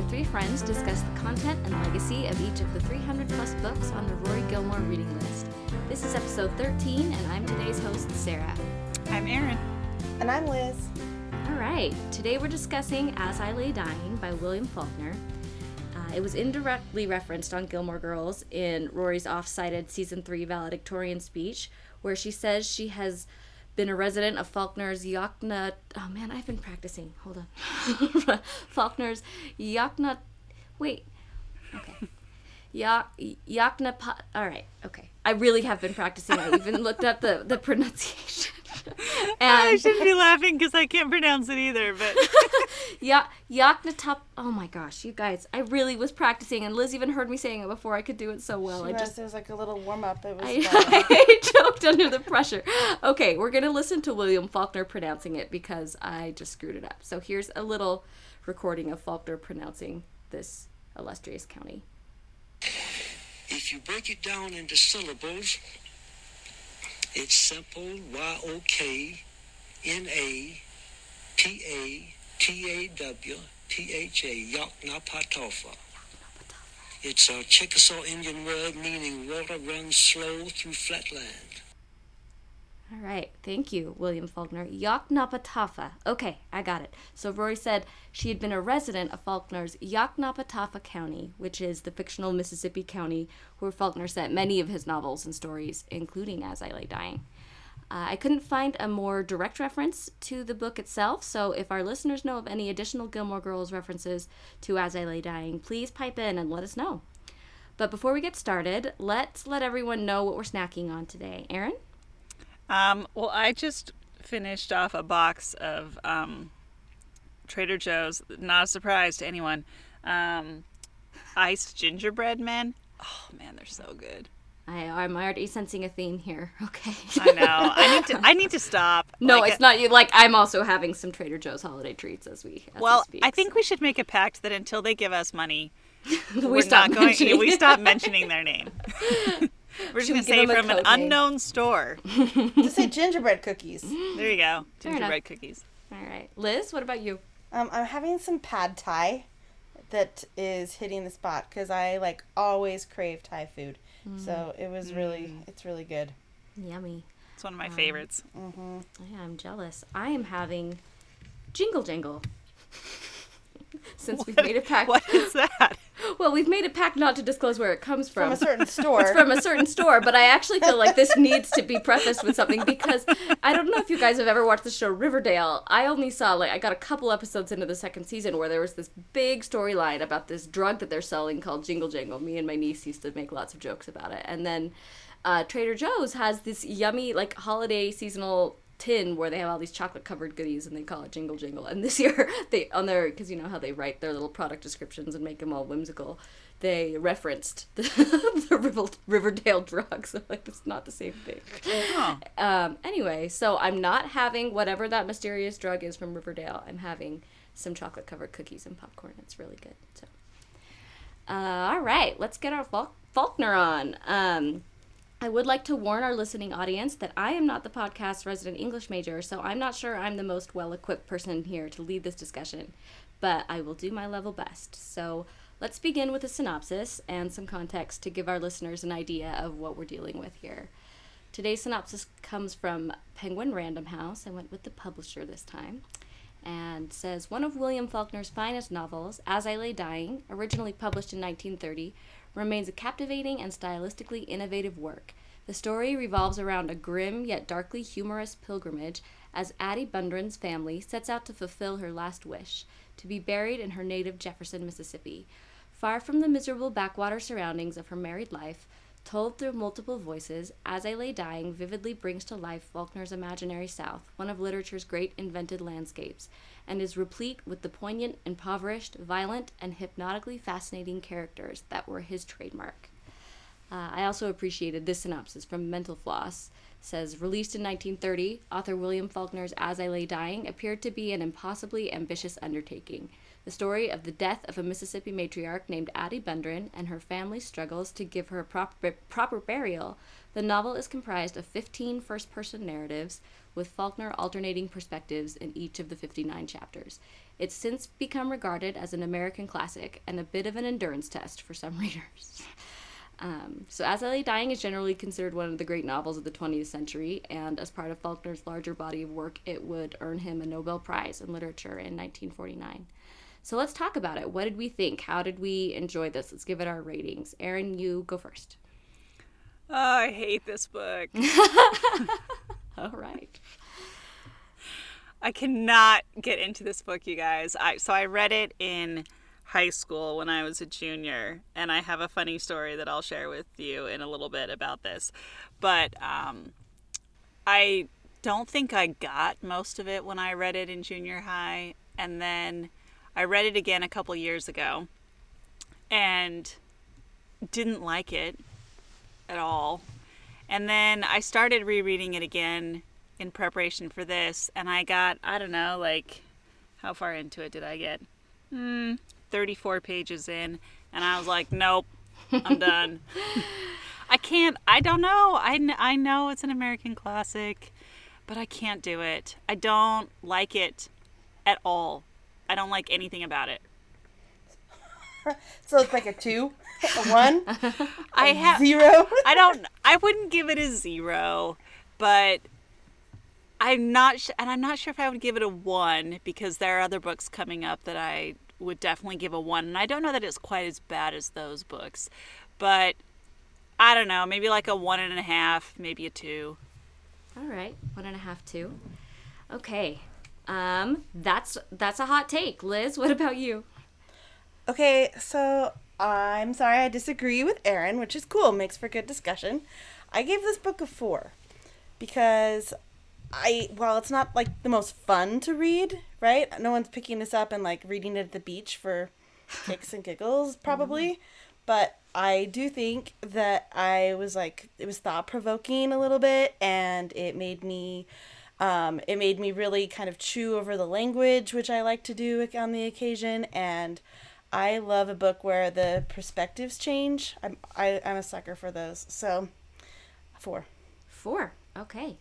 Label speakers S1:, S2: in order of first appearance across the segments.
S1: where three friends discuss the content and legacy of each of the 300 plus books on the Rory Gilmore reading list. This is episode 13, and I'm today's host, Sarah.
S2: I'm Erin.
S3: And I'm Liz.
S1: All right, today we're discussing As I Lay Dying by William Faulkner. Uh, it was indirectly referenced on Gilmore Girls in Rory's off cited season 3 valedictorian speech, where she says she has been a resident of Faulkner's Yakna. Oh man, I've been practicing. Hold on. Faulkner's Yakna. Wait. Okay. Yak Yakna. All right. Okay. I really have been practicing. I even looked up the the pronunciation.
S2: and I shouldn't be laughing because I can't pronounce it either. But
S1: yeah, Yaknatop. Oh my gosh, you guys! I really was practicing, and Liz even heard me saying it before I could do it so well.
S3: She
S1: I just
S3: it was like a little warm up. It was.
S1: I, I choked under the pressure. Okay, we're gonna listen to William Faulkner pronouncing it because I just screwed it up. So here's a little recording of Faulkner pronouncing this illustrious county.
S4: If you break it down into syllables, it's simple Y O K N A P A T A W P H A Yoknapatawpha. It's a Chickasaw Indian word meaning water runs slow through flat land.
S1: All right, thank you, William Faulkner. Yoknapatawpha. Okay, I got it. So Rory said she had been a resident of Faulkner's Yoknapatawpha County, which is the fictional Mississippi county where Faulkner set many of his novels and stories, including As I Lay Dying. Uh, I couldn't find a more direct reference to the book itself, so if our listeners know of any additional Gilmore Girls references to As I Lay Dying, please pipe in and let us know. But before we get started, let's let everyone know what we're snacking on today. Erin?
S2: Um, well, I just finished off a box of um, Trader Joe's. Not a surprise to anyone. Um, iced gingerbread men. Oh man, they're so good.
S1: I, I'm already sensing a theme here. Okay.
S2: I know. I need to. I need to stop.
S1: no,
S2: Like,
S1: it's not you. Like I'm also having some Trader Joe's holiday treats as we. As
S2: Well,
S1: we speak,
S2: I think
S1: so.
S2: we should make a pact that until they give us money,
S1: we
S2: we're
S1: stop
S2: not going.
S1: mentioning.
S2: We stop mentioning their name. We're just
S1: Should
S2: gonna say from an
S1: name?
S2: unknown store.
S3: Just say gingerbread cookies.
S2: There you go.
S1: Fair
S2: Gingerbread cookies.
S1: All right, Liz. What about you?
S3: Um, I'm having some pad thai that is hitting the spot because I like always crave Thai food. So it was really, it's really good.
S1: Yummy.
S2: It's one of my
S1: Um,
S2: favorites.
S1: Oh, yeah, I'm jealous. I am having Jingle Jangle. Since we've made a pact.
S2: What is that?
S1: Well, we've made a pact not to disclose where it comes from.
S3: From a certain store.
S1: It's from a certain store, but I actually feel like this needs to be prefaced with something because I don't know if you guys have ever watched the show Riverdale. I only saw like I got a couple episodes into the second season where there was this big storyline about this drug that they're selling called Jingle Jangle. Me and my niece used to make lots of jokes about it, and then uh, Trader Joe's has this yummy like holiday seasonal tin where they have all these chocolate covered goodies and they call it jingle jangle. And this year they on their because you know how they write their little product descriptions and make them all whimsical they referenced the, the River, riverdale drug so like it's not the same thing.
S2: Oh.
S1: um, anyway so i'm not having whatever that mysterious drug is from riverdale. I'm having some chocolate covered cookies and popcorn. It's really good so. Uh, all right let's get our Faul- faulkner on. Um, I would like to warn our listening audience that I am not the podcast's resident English major, so I'm not sure I'm the most well equipped person here to lead this discussion, but I will do my level best. So let's begin with a synopsis and some context to give our listeners an idea of what we're dealing with here. Today's synopsis comes from Penguin Random House. I went with the publisher this time. And says one of William Faulkner's finest novels, As I Lay Dying, originally published in 1930, remains a captivating and stylistically innovative work. The story revolves around a grim yet darkly humorous pilgrimage as Addie Bundren's family sets out to fulfill her last wish to be buried in her native Jefferson, Mississippi. Far from the miserable backwater surroundings of her married life, told through multiple voices, As I Lay Dying vividly brings to life Faulkner's imaginary South, one of literature's great invented landscapes, and is replete with the poignant, impoverished, violent, and hypnotically fascinating characters that were his trademark. Uh, I also appreciated this synopsis from Mental Floss. Says, released in 1930, author William Faulkner's As I Lay Dying appeared to be an impossibly ambitious undertaking. The story of the death of a Mississippi matriarch named Addie Bundren and her family's struggles to give her proper, proper burial, the novel is comprised of 15 first person narratives with Faulkner alternating perspectives in each of the 59 chapters. It's since become regarded as an American classic and a bit of an endurance test for some readers. Um, so, As I Lay Dying is generally considered one of the great novels of the 20th century, and as part of Faulkner's larger body of work, it would earn him a Nobel Prize in Literature in 1949. So, let's talk about it. What did we think? How did we enjoy this? Let's give it our ratings. Erin, you go first.
S2: Oh, I hate this book.
S1: All right.
S2: I cannot get into this book, you guys. I so I read it in high school when I was a junior, and I have a funny story that I'll share with you in a little bit about this. But um, I don't think I got most of it when I read it in junior high, and then I read it again a couple years ago, and didn't like it at all. And then I started rereading it again in preparation for this, and I got, I don't know, like, how far into it did I get? Hmm, 34 pages in, and I was like, nope, I'm done. I can't, I don't know. I, I know it's an American classic, but I can't do it. I don't like it at all. I don't like anything about it.
S3: So it's like a two, a one,
S2: I have
S3: zero.
S2: I don't. I wouldn't give it a zero, but I'm not. Sh- and I'm not sure if I would give it a one because there are other books coming up that I would definitely give a one, and I don't know that it's quite as bad as those books, but I don't know. Maybe like a one and a half, maybe a two.
S1: All right, one and a half, two. Okay, um, that's that's a hot take, Liz. What about you?
S3: Okay, so I'm sorry I disagree with Erin, which is cool, makes for good discussion. I gave this book a four because I, while it's not like the most fun to read, right? No one's picking this up and like reading it at the beach for kicks and giggles, probably. But I do think that I was like, it was thought provoking a little bit and it made me. Um, it made me really kind of chew over the language, which I like to do on the occasion, and I love a book where the perspectives change. I'm I, I'm a sucker for those. So, four.
S1: Four. Okay.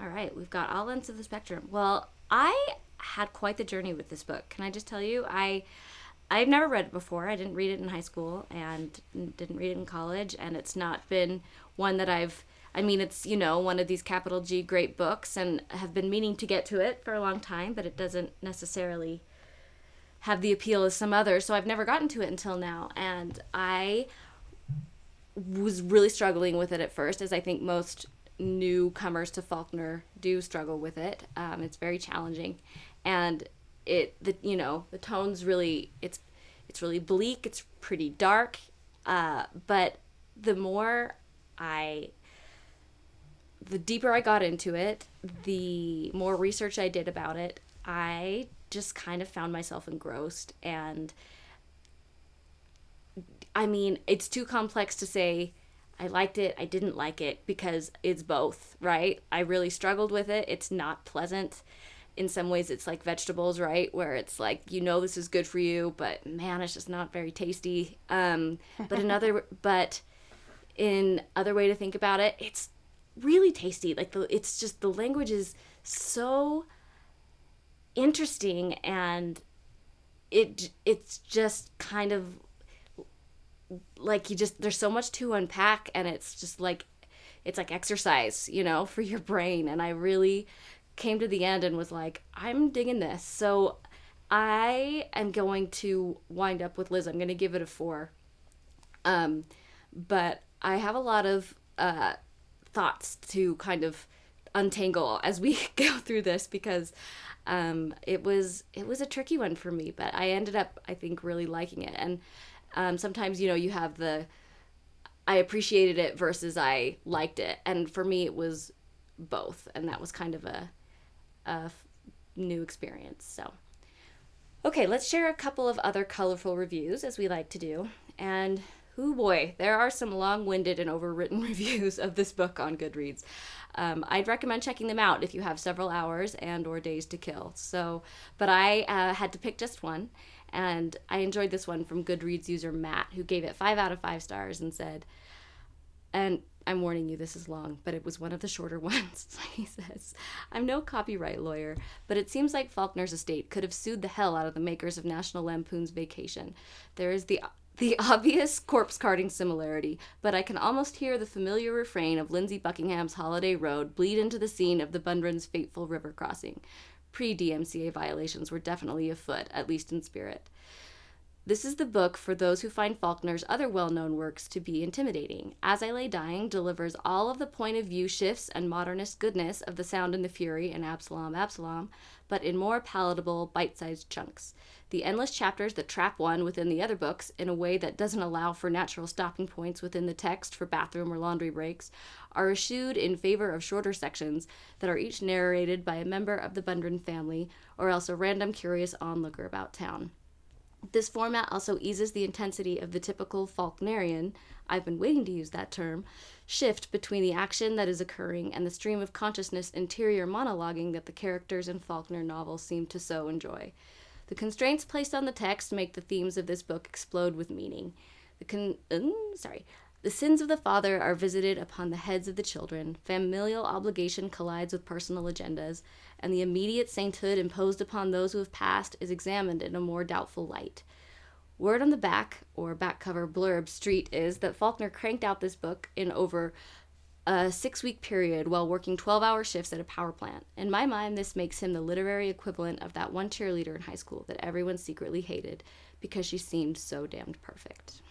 S1: All right. We've got all ends of the spectrum. Well, I had quite the journey with this book. Can I just tell you? I I've never read it before. I didn't read it in high school and didn't read it in college, and it's not been one that I've. I mean, it's you know one of these capital G great books, and have been meaning to get to it for a long time, but it doesn't necessarily have the appeal of some others. So I've never gotten to it until now, and I was really struggling with it at first, as I think most newcomers to Faulkner do struggle with it. Um, it's very challenging, and it the you know the tone's really it's it's really bleak. It's pretty dark, uh, but the more I the deeper I got into it, the more research I did about it, I just kind of found myself engrossed and I mean, it's too complex to say I liked it, I didn't like it because it's both, right? I really struggled with it. It's not pleasant. In some ways it's like vegetables, right? Where it's like you know this is good for you, but man, it's just not very tasty. Um but another but in other way to think about it, it's really tasty. Like the it's just the language is so interesting and it it's just kind of like you just there's so much to unpack and it's just like it's like exercise you know for your brain. And i really came to the end and was like i'm digging this. So i am going to wind up with liz. I'm going to give it a four. Um but i have a lot of uh thoughts to kind of untangle as we go through this because um, it was it was a tricky one for me, but I ended up I think really liking it. And um, sometimes you know you have the I appreciated it versus I liked it, and for me it was both, and that was kind of a, a new experience. So. Okay, let's share a couple of other colorful reviews as we like to do. And oh boy, there are some long winded and overwritten reviews of this book on Goodreads. Um, I'd recommend checking them out if you have several hours and or days to kill. So, but I uh, had to pick just one, and I enjoyed this one from Goodreads user Matt, who gave it five out of five stars and said, and I'm warning you, this is long, but it was one of the shorter ones. he says, I'm no copyright lawyer, but it seems like Faulkner's estate could have sued the hell out of the makers of National Lampoon's Vacation. There is the the obvious corpse carding similarity, but I can almost hear the familiar refrain of Lindsey Buckingham's Holiday Road bleed into the scene of the Bundren's fateful river crossing. Pre DMCA violations were definitely afoot, at least in spirit. This is the book for those who find Faulkner's other well known works to be intimidating. As I Lay Dying delivers all of the point of view shifts and modernist goodness of The Sound and the Fury and Absalom, Absalom, but in more palatable, bite sized chunks. The endless chapters that trap one within the other books in a way that doesn't allow for natural stopping points within the text for bathroom or laundry breaks are eschewed in favor of shorter sections that are each narrated by a member of the Bundren family or else a random curious onlooker about town. This format also eases the intensity of the typical Faulknerian, I've been waiting to use that term, shift between the action that is occurring and the stream of consciousness interior monologuing that the characters in Faulkner novels seem to so enjoy. The constraints placed on the text make the themes of this book explode with meaning. The con- mm, sorry, the sins of the father are visited upon the heads of the children, familial obligation collides with personal agendas, and the immediate sainthood imposed upon those who have passed is examined in a more doubtful light. Word on the back, or back cover blurb street, is that Faulkner cranked out this book in over a six week period while working 12 hour shifts at a power plant. In my mind, this makes him the literary equivalent of that one cheerleader in high school that everyone secretly hated because she seemed so damned perfect.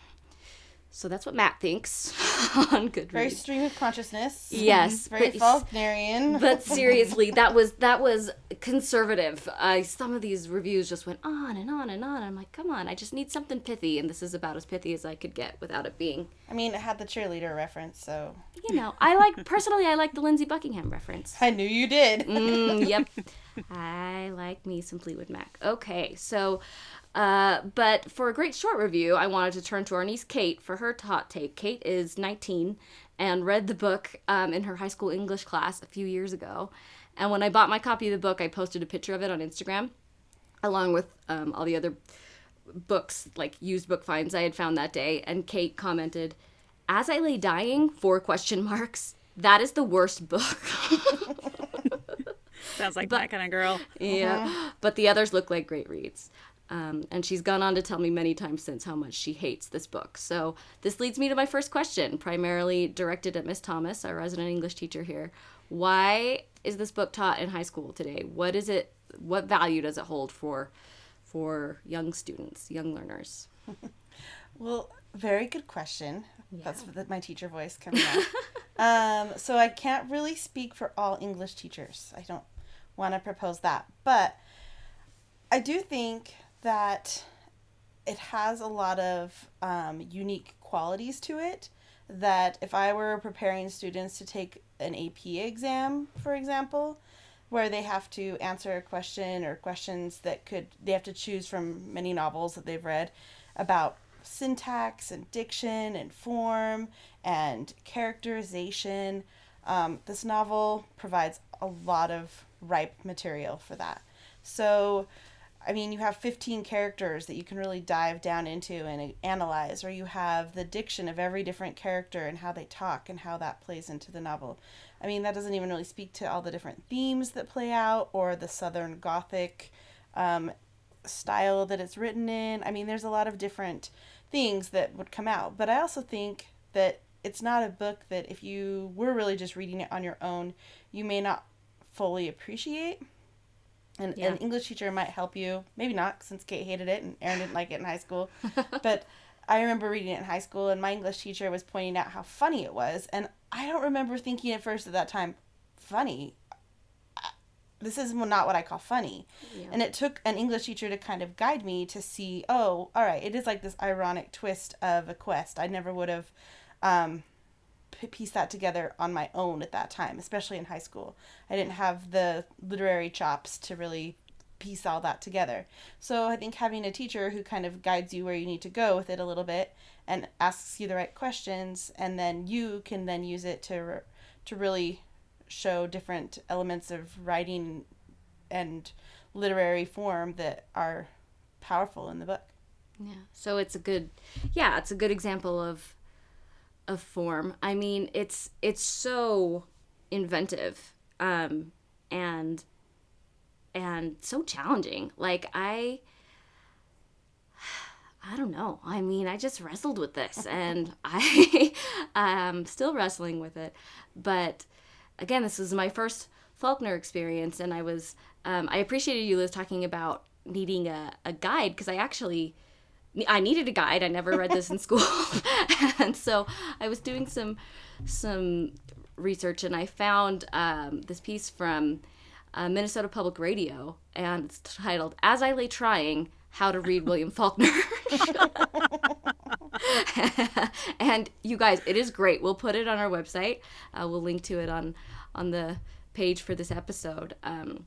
S1: So that's what Matt thinks on Goodreads.
S3: Very stream of consciousness.
S1: Yes,
S3: Very
S1: but-
S3: Faulknerian.
S1: but seriously, that was that was conservative. Uh, some of these reviews just went on and on and on. I'm like, come on, I just need something pithy, and this is about as pithy as I could get without it being,
S3: I mean, it had the cheerleader reference, so
S1: you know. I like personally, I like the Lindsey Buckingham reference.
S3: I knew you did.
S1: Mm, yep. I like me some Fleetwood Mac. Okay, so, uh, but for a great short review, I wanted to turn to our niece Kate for her hot take. Kate is 19 and read the book um, in her high school English class a few years ago. And when I bought my copy of the book, I posted a picture of it on Instagram, along with um, all the other books, like used book finds I had found that day. And Kate commented, "As I lay dying," four question marks. That is the worst book.
S2: Sounds like that kind of girl.
S1: Yeah, but the others look like great reads. Um, and she's gone on to tell me many times since how much she hates this book. So this leads me to my first question, primarily directed at Miss Thomas, our resident English teacher here. Why is this book taught in high school today? What is it? What value does it hold for for young students, young learners?
S3: Well, very good question. That's the, my teacher voice coming out. um, so I can't really speak for all English teachers. I don't want to propose that, but I do think that it has a lot of um, unique qualities to it. That if I were preparing students to take an AP exam, for example, where they have to answer a question or questions that could they have to choose from many novels that they've read about syntax and diction and form and characterization. Um, this novel provides a lot of ripe material for that. So, I mean, you have 15 characters that you can really dive down into and analyze, or you have the diction of every different character and how they talk and how that plays into the novel. I mean, that doesn't even really speak to all the different themes that play out or the Southern Gothic um, style that it's written in. I mean, there's a lot of different things that would come out. But I also think that it's not a book that if you were really just reading it on your own, you may not fully appreciate. And
S1: Yeah.
S3: an English teacher might help you. Maybe not, since Kate hated it and Erin didn't like it in high school. but I remember reading it in high school, and my English teacher was pointing out how funny it was. And I don't remember thinking at first at that time, funny. This is not what I call funny.
S1: Yeah.
S3: And it took an English teacher to kind of guide me to see, oh, all right, it is like this ironic twist of a quest. I never would have um, p- pieced that together on my own at that time, especially in high school. I didn't have the literary chops to really piece all that together. So I think having a teacher who kind of guides you where you need to go with it a little bit and asks you the right questions, and then you can then use it to to really show different elements of writing and literary form that are powerful in the book.
S1: Yeah. So it's a good, yeah, it's a good example of of form. I mean, it's it's so inventive um, and and so challenging. Like I I don't know. I mean, I just wrestled with this and I am still wrestling with it. But again, this was my first Faulkner experience and I was um, I appreciated you Liz talking about needing a, a guide because I actually I needed a guide. I never read this in school. and so I was doing some some research and I found um, this piece from uh, Minnesota Public Radio and it's titled As I Lay Trying How to Read William Faulkner. and you guys, it is great. We'll put it on our website. Uh, we'll link to it on on the page for this episode. Um,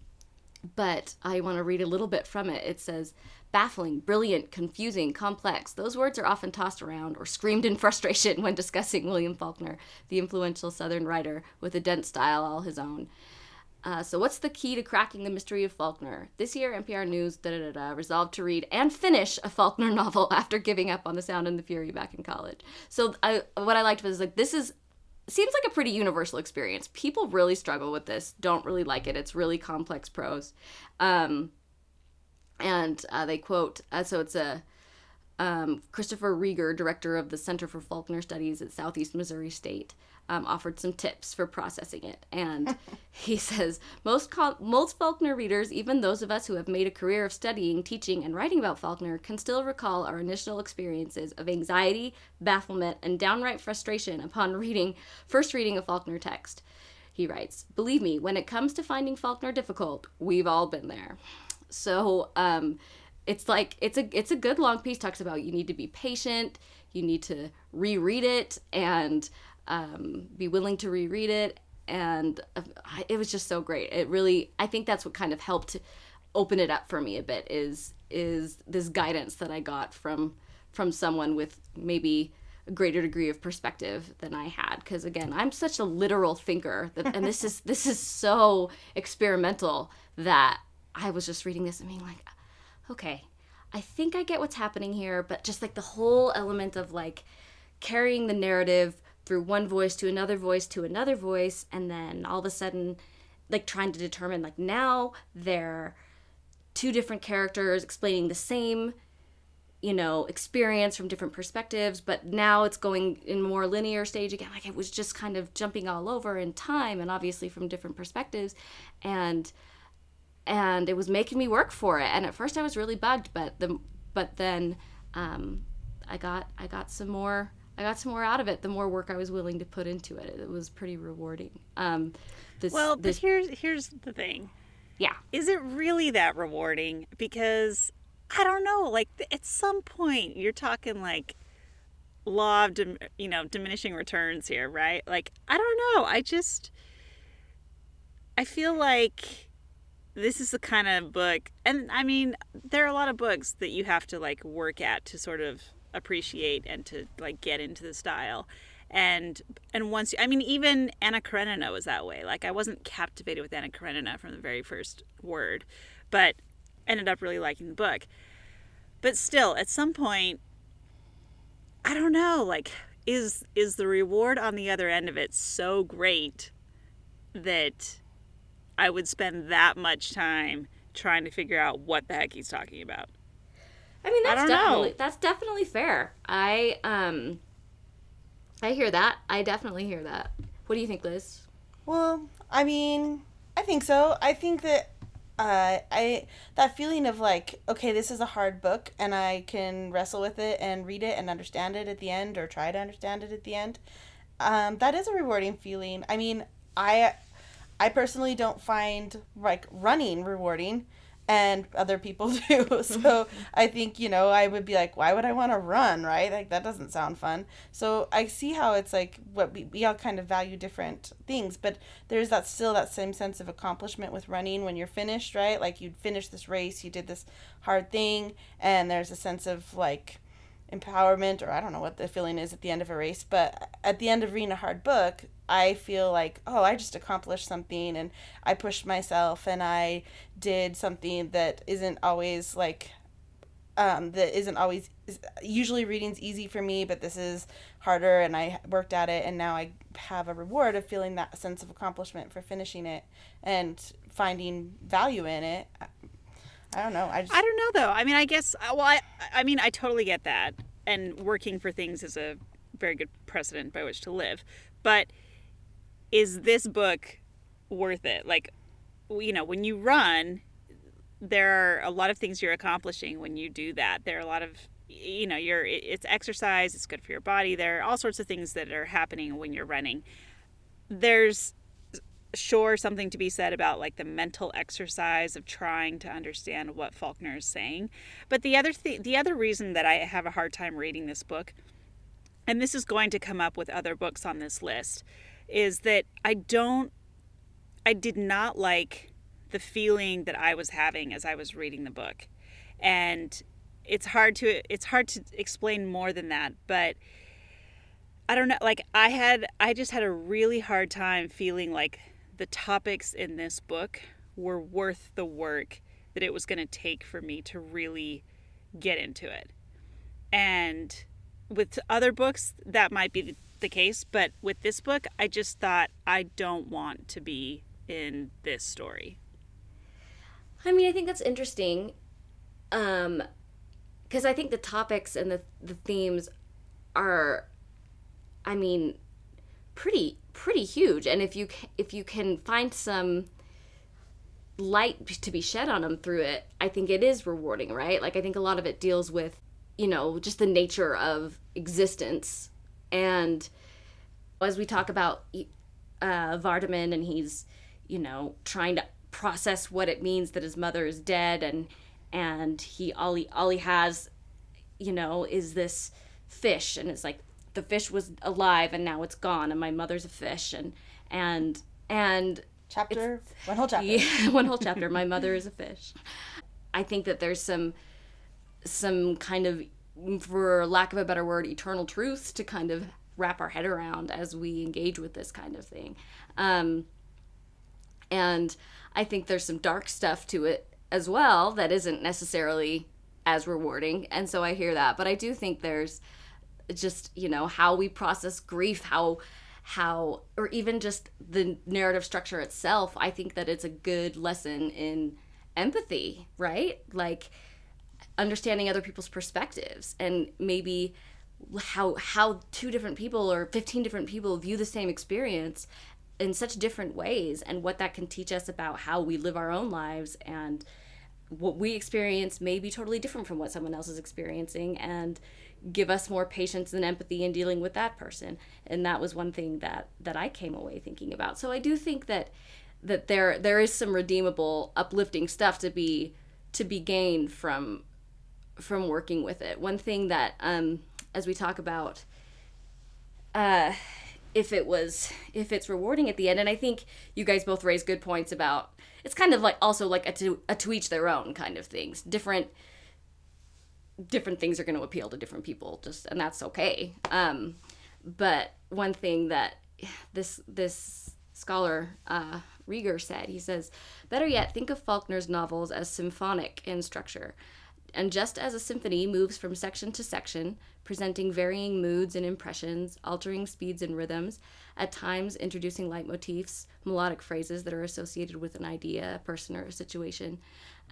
S1: but I want to read a little bit from it. It says, baffling, brilliant, confusing, complex. Those words are often tossed around or screamed in frustration when discussing William Faulkner, the influential Southern writer with a dense style all his own. Uh, so, what's the key to cracking the mystery of Faulkner? This year, NPR News da, da, da, resolved to read and finish a Faulkner novel after giving up on The Sound and the Fury back in college. So, I, what I liked was like this is seems like a pretty universal experience. People really struggle with this, don't really like it. It's really complex prose. Um, and uh, they quote, uh, so it's a um, Christopher Rieger, director of the Center for Faulkner Studies at Southeast Missouri State, um, offered some tips for processing it. And he says most most Faulkner readers, even those of us who have made a career of studying, teaching, and writing about Faulkner, can still recall our initial experiences of anxiety, bafflement, and downright frustration upon reading first reading a Faulkner text. He writes, "Believe me, when it comes to finding Faulkner difficult, we've all been there." So um, it's like it's a it's a good long piece. Talks about you need to be patient, you need to reread it, and um, be willing to reread it. And uh, it was just so great. It really, I think that's what kind of helped open it up for me a bit. Is is this guidance that I got from from someone with maybe a greater degree of perspective than I had because again I'm such a literal thinker that, and this is this is so experimental that I was just reading this and being like, okay, I think I get what's happening here, but just like the whole element of like carrying the narrative through one voice to another voice to another voice, and then all of a sudden, like trying to determine like now they're two different characters explaining the same you know experience from different perspectives but now it's going in more linear stage again. Like it was just kind of jumping all over in time and obviously from different perspectives. And and it was making me work for it. And at first I was really bugged, but the but then um, I got I got some more I got some more out of it. The more work I was willing to put into it, it was pretty rewarding. Um,
S2: this, well, this, but here's here's the thing.
S1: Yeah,
S2: is it really that rewarding? Because I don't know. Like at some point, you're talking like law of dim, you know diminishing returns here, right? Like I don't know. I just I feel like this is the kind of book and i mean there are a lot of books that you have to like work at to sort of appreciate and to like get into the style. And and once you, i mean even anna karenina was that way. Like i wasn't captivated with anna karenina from the very first word but ended up really liking the book. But still at some point i don't know like is is the reward on the other end of it so great that I would spend that much time trying to figure out what the heck he's talking about.
S1: I mean, that's I definitely know. that's definitely fair. I um, I hear that. I definitely hear that. What do you think, Liz?
S3: Well, I mean, I think so. I think that uh, I that feeling of like, okay, this is a hard book, and I can wrestle with it and read it and understand it at the end, or try to understand it at the end. Um, that is a rewarding feeling. I mean, I I personally don't find like running rewarding and other people do. so I think, you know, I would be like, why would I want to run, right? Like that doesn't sound fun. So I see how it's like what we, we all kind of value different things, but there's that still that same sense of accomplishment with running when you're finished, right? Like you finished this race, you did this hard thing, and there's a sense of like empowerment or I don't know what the feeling is at the end of a race, but at the end of reading a hard book, I feel like, oh, I just accomplished something and I pushed myself and I did something that isn't always like um, that isn't always usually reading's easy for me but this is harder and i worked at it and now i have a reward of feeling that sense of accomplishment for finishing it and finding value in it i, don't know i just
S2: I don't know though. I mean, I guess. uh, Well, I, I mean, I totally get that, and working for things is a very good precedent by which to live. But is this book worth it? Like, you know, when you run, there are a lot of things you're accomplishing when you do that. There are a lot of you know, you're it's exercise, it's good for your body. There are all sorts of things that are happening when you're running. There's sure something to be said about like the mental exercise of trying to understand what Faulkner is saying. But the other thing, the other reason that I have a hard time reading this book, and this is going to come up with other books on this list, is that I don't, I did not like the feeling that I was having as I was reading the book, and it's hard to it's hard to explain more than that, but. I don't know. Like I had, I just had a really hard time feeling like the topics in this book were worth the work that it was going to take for me to really get into it. And with other books, that might be the case, but with this book, I just thought I don't want to be in this story.
S1: I mean, I think that's interesting. Um, because I think the topics and the the themes are, I mean, pretty pretty huge. And if you if you can find some light to be shed on them through it, I think it is rewarding, right? Like I think a lot of it deals with, you know, just the nature of existence and as we talk about uh, Vardaman and he's, you know, trying to process what it means that his mother is dead and and he all he all he has, you know, is this fish and it's like the fish was alive and now it's gone and my mother's a fish and and and
S3: chapter one whole chapter
S1: yeah, one whole chapter. My mother is a fish. I think that there's some some kind of for lack of a better word eternal truths to kind of wrap our head around as we engage with this kind of thing um, and i think there's some dark stuff to it as well that isn't necessarily as rewarding and so i hear that but i do think there's just you know how we process grief how how or even just the narrative structure itself i think that it's a good lesson in empathy right? Like understanding other people's perspectives and maybe how how two different people or 15 different people view the same experience in such different ways and what that can teach us about how we live our own lives and what we experience may be totally different from what someone else is experiencing and give us more patience and empathy in dealing with that person. And that was one thing that that I came away thinking about. So I do think that that there there is some redeemable uplifting stuff to be to be gained from from working with it. One thing that um as we talk about uh if it was if it's rewarding at the end and i think you guys both raise good points about it's kind of like also like a to, a to each their own kind of things. Different different things are going to appeal to different people just and that's okay. Um but one thing that this this scholar uh Rieger said he says better yet think of Faulkner's novels as symphonic in structure. And just as a symphony moves from section to section, presenting varying moods and impressions, altering speeds and rhythms, at times introducing leitmotifs, melodic phrases that are associated with an idea, a person, or a situation,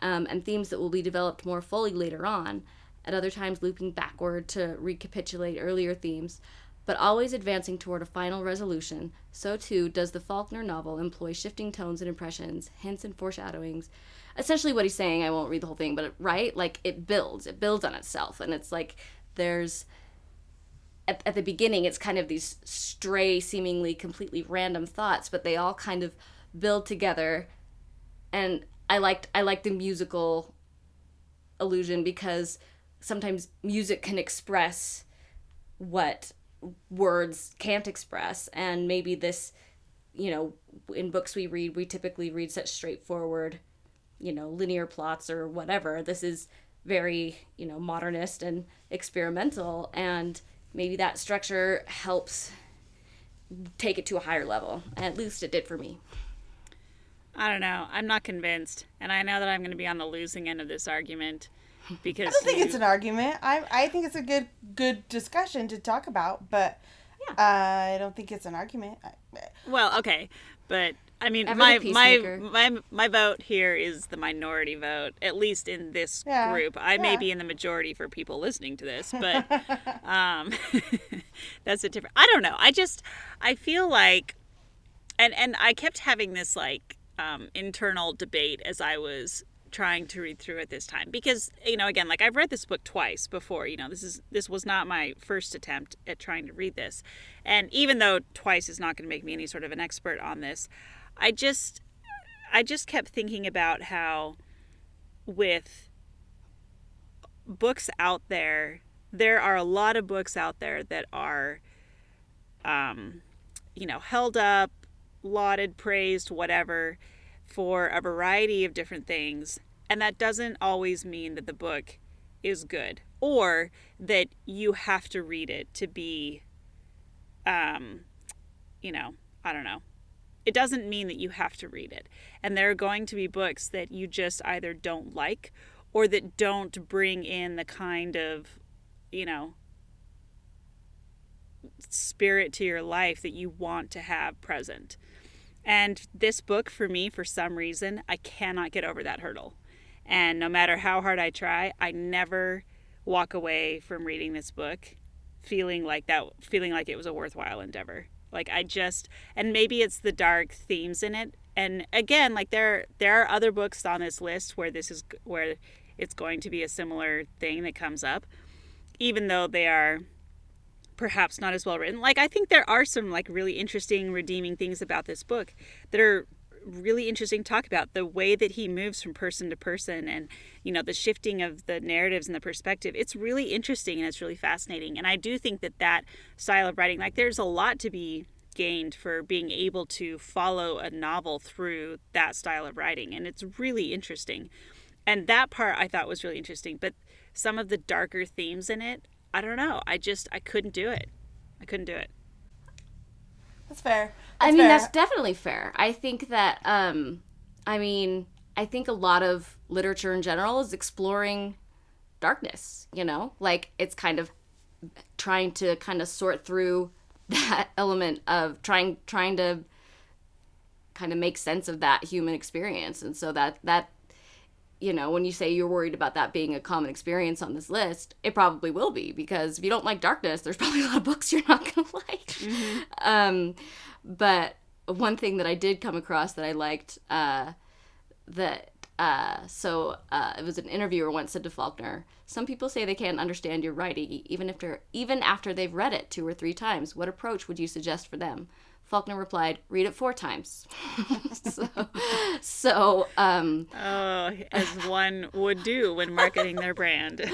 S1: um, and themes that will be developed more fully later on, at other times looping backward to recapitulate earlier themes, but always advancing toward a final resolution, so too does the Faulkner novel employ shifting tones and impressions, hints and foreshadowings, essentially what he's saying i won't read the whole thing but right? Like it builds. It builds on itself and it's like there's at, at the beginning it's kind of these stray seemingly completely random thoughts but they all kind of build together. And i liked i liked the musical illusion because sometimes music can express what words can't express and maybe this you know in books we read we typically read such straightforward you know linear plots or whatever this is very you know modernist and experimental and maybe that structure helps take it to a higher level at least it did for me
S2: I don't know. I'm not convinced. And I know that I'm going to be on the losing end of this argument. Because
S3: I don't think
S2: you-
S3: it's an argument. I I think it's a good good discussion to talk about, but yeah, I don't think it's an argument.
S2: Well, okay, but I mean,
S1: Ever
S2: my my my my vote here is the minority vote, at least in this
S3: Yeah,
S2: group. I may be in the majority for people listening to this, but um, that's a different. I don't know. I just I feel like, and and I kept having this like um, internal debate as I was trying to read through it this time because you know again like I've read this book twice before you know this is this was not my first attempt at trying to read this. And even though twice is not going to make me any sort of an expert on this I just I just kept thinking about how with books out there there are a lot of books out there that are um you know held up lauded praised whatever for a variety of different things and that doesn't always mean that the book is good or that you have to read it to be um you know i don't know. It doesn't mean that you have to read it. And there are going to be books that you just either don't like or that don't bring in the kind of you know spirit to your life that you want to have present and this book, for me, for some reason, I cannot get over that hurdle. And no matter how hard I try, I never walk away from reading this book feeling like that, feeling like it was a worthwhile endeavor. Like I just, and maybe it's the dark themes in it. And again, like there, there are other books on this list where this is where it's going to be a similar thing that comes up, even though they are perhaps not as well written. Like I think there are some like really interesting redeeming things about this book that are really interesting to talk about. The way that he moves from person to person and you know the shifting of the narratives and the perspective it's really interesting and it's really fascinating. And i do think that that style of writing like there's a lot to be gained for being able to follow a novel through that style of writing and it's really interesting. And that part i thought was really interesting but some of the darker themes in it i don't know i just i couldn't do it i couldn't do it
S3: that's fair.
S1: I mean,
S3: fair.
S1: that's definitely fair. I think that, um, I mean, I think a lot of literature in general is exploring darkness, you know? Like, it's kind of trying to kind of sort through that element of trying trying to kind of make sense of that human experience and so that that you know when you say you're worried about that being a common experience on this list it probably will be because if you don't like darkness there's probably a lot of books you're not going to like um but one thing that i did come across that i liked uh that uh, so uh, it was an interviewer once said to Faulkner, "Some people say they can't understand your writing even after even after they've read it two or three times. What approach would you suggest for them?" Faulkner replied, "Read it four times." so, so um,
S2: oh as one would do when marketing their brand.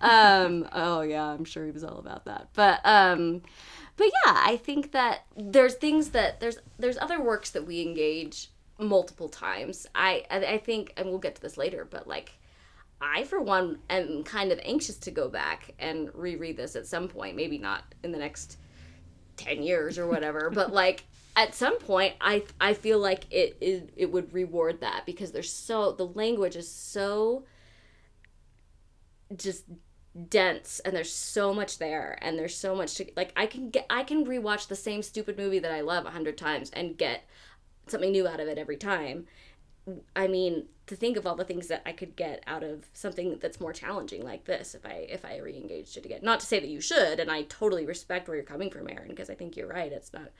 S1: Um oh yeah i'm sure he was all about that. But um but yeah i think that there's things that there's there's other works that we engage multiple times. I i, I think and we'll get to this later but like i for one am kind of anxious to go back and reread this at some point maybe not in the next 10 years or whatever but like at some point i i feel like it it would reward that because there's so the language is so just dense and there's so much there and there's so much to like i can get i can rewatch the same stupid movie that i love a hundred times and get something new out of it every time i mean to think of all the things that i could get out of something that's more challenging like this if i if i re-engaged it again. Not to say that you should and i totally respect where you're coming from erin because i think you're right. It's not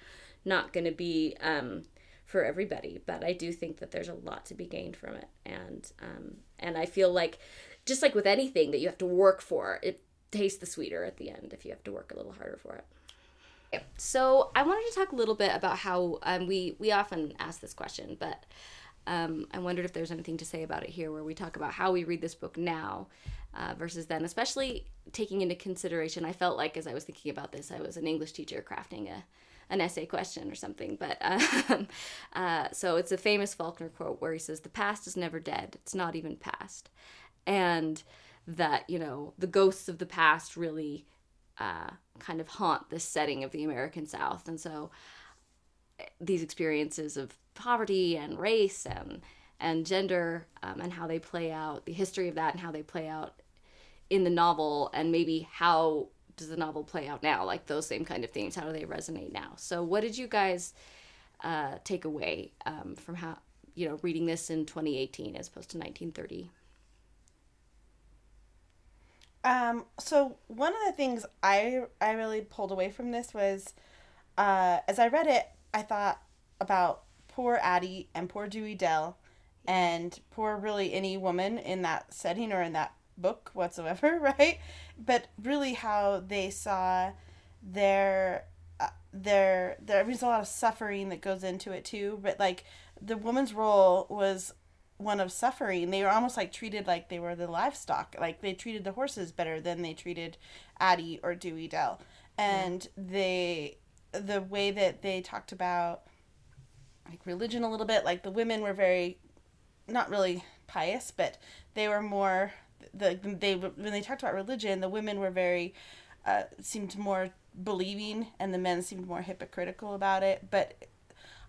S1: not going to be um for everybody but i do think that there's a lot to be gained from it. And um and i feel like just like with anything that you have to work for, it tastes the sweeter at the end if you have to work a little harder for it. So I wanted to talk a little bit about how um, we we often ask this question, but um, I wondered if there's anything to say about it here, where we talk about how we read this book now uh, versus then, especially taking into consideration. I felt like as I was thinking about this, I was an English teacher crafting a an essay question or something. But um, uh, so it's a famous Faulkner quote where he says, "The past is never dead; it's not even past." and that you know the ghosts of the past really uh, kind of haunt this setting of the American South, and so eh, these experiences of poverty and race and and gender um, and how they play out, the history of that and how they play out in the novel, and maybe how does the novel play out now? Like those same kind of themes, how do they resonate now? So, what did you guys uh, take away um, from how you know reading this in 2018 as opposed to 1930?
S3: Um, so one of the things I I really pulled away from this was, uh, as I read it, I thought about poor Addie and poor Dewey Dell, and poor really any woman in that setting or in that book whatsoever, right? But really, how they saw their uh, their there there's a lot of suffering that goes into it too. But like the woman's role was one of suffering. They were almost like treated like they were the livestock. Like they treated the horses better than they treated Addie or Dewey Dell. And they the way that they talked about like religion a little bit, like the women were very not really pious, but they were more the they when they talked about religion, the women were very uh, seemed more believing, and the men seemed more hypocritical about it. But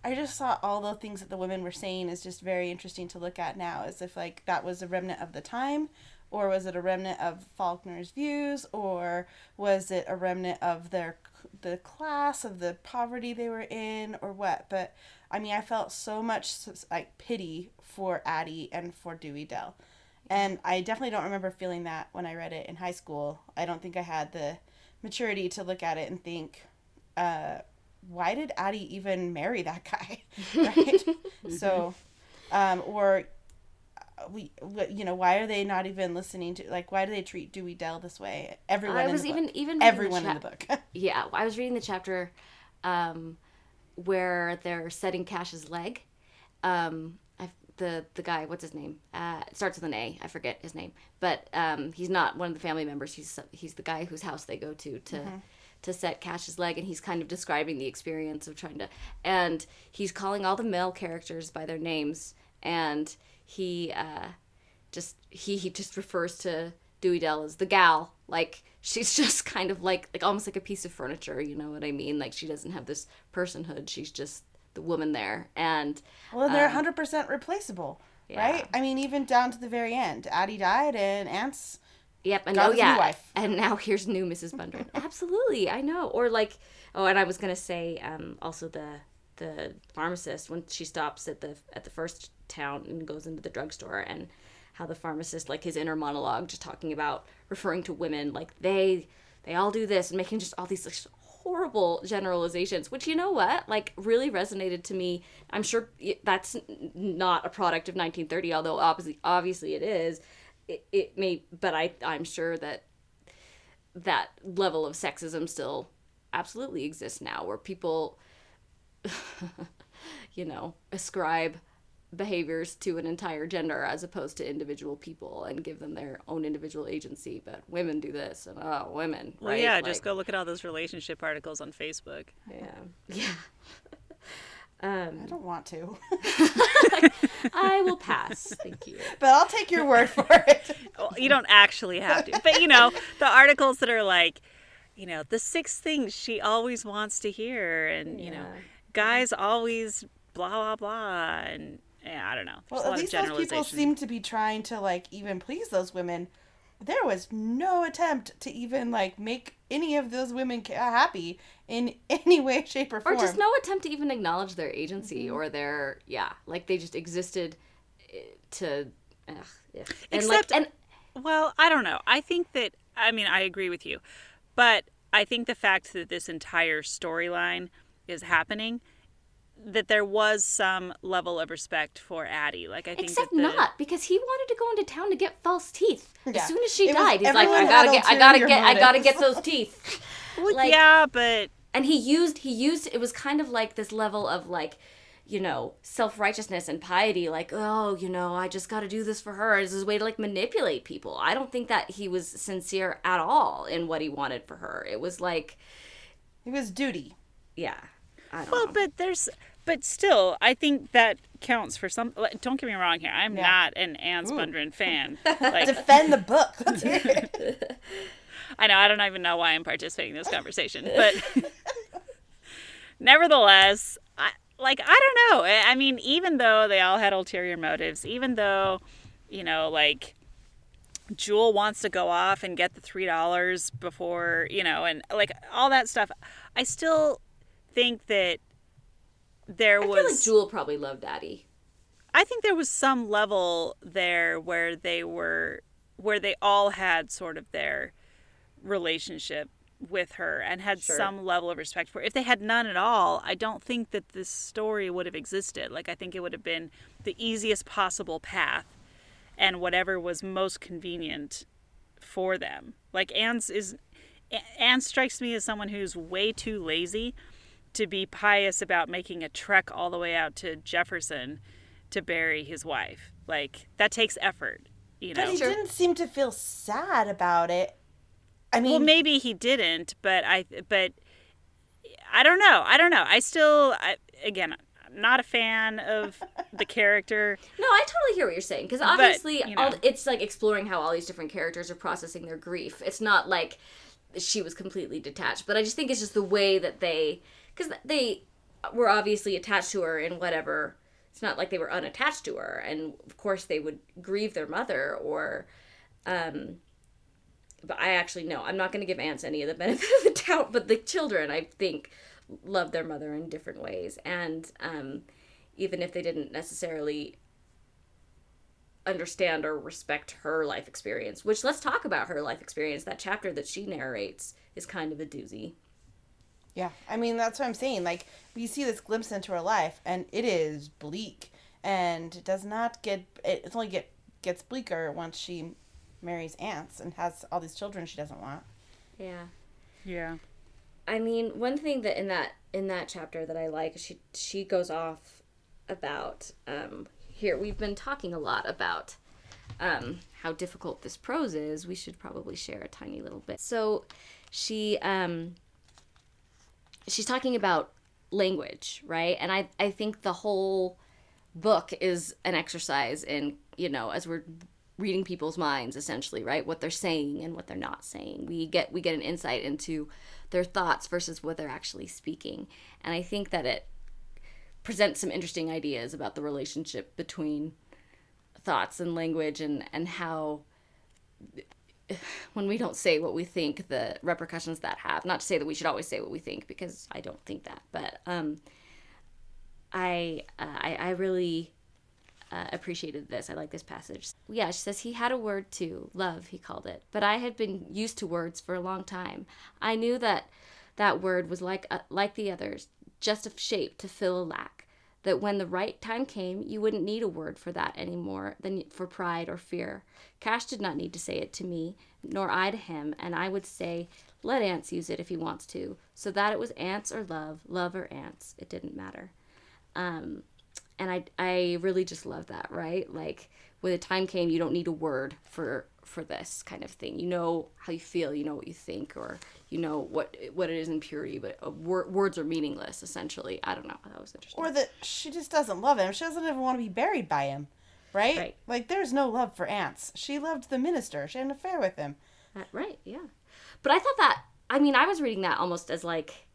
S3: I just saw all the things that the women were saying is just very interesting to look at now, as if like that was a remnant of the time, or was it a remnant of Faulkner's views, or was it a remnant of their the class of the poverty they were in, or what? But I mean, I felt so much like pity for Addie and for Dewey Dell, and I definitely don't remember feeling that when I read it in high school. I don't think I had the maturity to look at it and think. Uh, why did Addie even marry that guy? right? so, um, or uh, we, you know, why are they not even listening to like why do they treat Dewey Dell this way? Everyone.
S1: I
S3: in
S1: was
S3: the
S1: even
S3: book.
S1: even
S3: everyone
S1: the
S3: in the book.
S1: yeah, I was reading the chapter um, where they're setting Cash's leg. Um, I, the the guy, what's his name? Uh, it starts with an A. I forget his name, but um, he's not one of the family members. He's he's the guy whose house they go to to. To set Cash's leg, and he's kind of describing the experience of trying to, and he's calling all the male characters by their names, and he uh, just he he just refers to Dewey Dell as the gal. Like she's just kind of like like almost like a piece of furniture. You know what I mean? Like she doesn't have this personhood. She's just the woman there. And
S3: well, they're hundred percent replaceable, right? I mean, even down to the very end, Addie died, and Anse
S1: yep, and oh yeah,
S3: wife.
S1: and now here's new Mrs. Bundren. Absolutely, I know. Or like oh, and I was gonna say um, also the the pharmacist when she stops at the at the first town and goes into the drugstore and how the pharmacist like his inner monologue just talking about referring to women like they they all do this and making just all these like, horrible generalizations which you know what like really resonated to me. I'm sure that's not a product of 1930 although obviously obviously it is. It, it may but i i'm sure that that level of sexism still absolutely exists now where people you know ascribe behaviors to an entire gender as opposed to individual people and give them their own individual agency. But women do this and oh women
S2: Well,
S1: right?
S2: yeah,
S1: Like,
S2: just go look at all those relationship articles on Facebook.
S1: yeah. Yeah. Um
S3: I don't want to,
S1: i will pass. Thank you.
S3: But I'll take your word for it.
S2: Well, you don't actually have to, but you know the articles that are like, you know, the six things she always wants to hear, and you know, guys always blah blah blah, and yeah, I don't know. There's
S3: Well, at least those people
S2: generalization.
S3: seem to be trying to like even please those women. There was no attempt to even like make any of those women happy in any way, shape, or form, or
S1: just no attempt to even acknowledge their agency or their yeah like they just existed eh, to ugh, yeah. and
S2: Except-
S1: like and
S2: Well, I don't know. I think that I mean I agree with you, but I think the fact that this entire storyline is happening, that there was some level of respect for Addie. Like I think
S1: except
S2: that the,
S1: not because he wanted to go into town to get false teeth.
S3: Yeah.
S1: as soon as she
S3: It was-
S1: died he's like i gotta get i gotta
S3: ulterior
S1: get i gotta get those teeth.
S2: Well,
S1: like-
S2: yeah, but
S1: and he used he used it was kind of like this level of like you know self-righteousness and piety like oh you know i just got to do this for her. As his way to like manipulate people. I don't think that he was sincere at all in what he wanted for her. It was like
S3: it was duty.
S1: yeah. I don't
S2: well,
S1: know.
S2: but there's but still, I think that counts for some. like, Don't get me wrong here. I'm
S3: Yeah.
S2: not an Anse Bundren fan. Like
S3: Defend the book. Let's hear it.
S2: I know I don't even know why I'm participating in this conversation, but nevertheless, I like I don't know. I I mean, even though they all had ulterior motives, even though, you know, like Jewel wants to go off and get the three dollars before, you know, and like all that stuff, I still think that there
S1: I
S2: was
S1: feel like Jewel probably loved Daddy.
S2: I think there was some level there where they were where they all had sort of their relationship with her and had
S1: Sure.
S2: some level of respect for her. If they had none at all, I don't think that this story would have existed. Like I think it would have been the easiest possible path and whatever was most convenient for them. Like Anse is Anse strikes me as someone who's way too lazy to be pious about making a trek all the way out to Jefferson to bury his wife. Like that takes effort, you know.
S3: But he didn't seem to feel sad about it. I mean,
S2: well, maybe he didn't, but I but I don't know. I don't know. I still I, again, I'm not a fan of the character.
S1: No, I totally hear what you're saying because obviously,
S2: you
S1: all,
S2: know.
S1: it's like exploring how all these different characters are processing their grief. It's not like she was completely detached, but I just think it's just the way that they, because they were obviously attached to her in whatever. It's not like they were unattached to her, and of course they would grieve their mother or. um but I actually know I'm not going to give Anse any of the benefit of the doubt. But the children, I think, love their mother in different ways, and um, even if they didn't necessarily understand or respect her life experience. Which let's talk about her life experience. That chapter that she narrates is kind of a doozy.
S3: Yeah. I mean, that's what I'm saying. Like, we see this glimpse into her life, and it is bleak, and it does not get. It only get gets bleaker once she marries Anse and has all these children she doesn't want.
S1: Yeah.
S2: Yeah.
S1: I mean, one thing that in that in that chapter that I like, she she goes off about um here we've been talking a lot about um how difficult this prose is. We should probably share a tiny little bit. So she um she's talking about language, right? And I I think the whole book is an exercise in, you know, as we're reading people's minds essentially, right? What they're saying and what they're not saying. We get we get an insight into their thoughts versus what they're actually speaking. And I think that it presents some interesting ideas about the relationship between thoughts and language and and how when we don't say what we think the repercussions that have. Not to say that we should always say what we think because i don't think that but um i uh, i, I really uh, appreciated this. I like this passage. Yeah she says he had a word too love he called it but i had been used to words for a long time. I knew that that word was like uh, like the others just a shape to fill a lack that when the right time came, you wouldn't need a word for that any more than for pride or fear. Cash did not need to say it to me, nor I to him, and I would say, let Anse use it if he wants to, so that it was Anse or love, love or Anse, it didn't matter. Um, and I, I really just love that, right? Like when the time came, you don't need a word for for this kind of thing. You know how you feel, you know what you think, or you know what what it is in purity. But uh, wor- words are meaningless, essentially. I don't know. That was interesting.
S3: Or that she just doesn't love him. She doesn't even want to be buried by him. Right?
S1: Right.
S3: Like, there's no love for Anse. She loved the minister. She had an affair with him.
S1: Uh, right, yeah. But I thought that, I mean, I was reading that almost as like,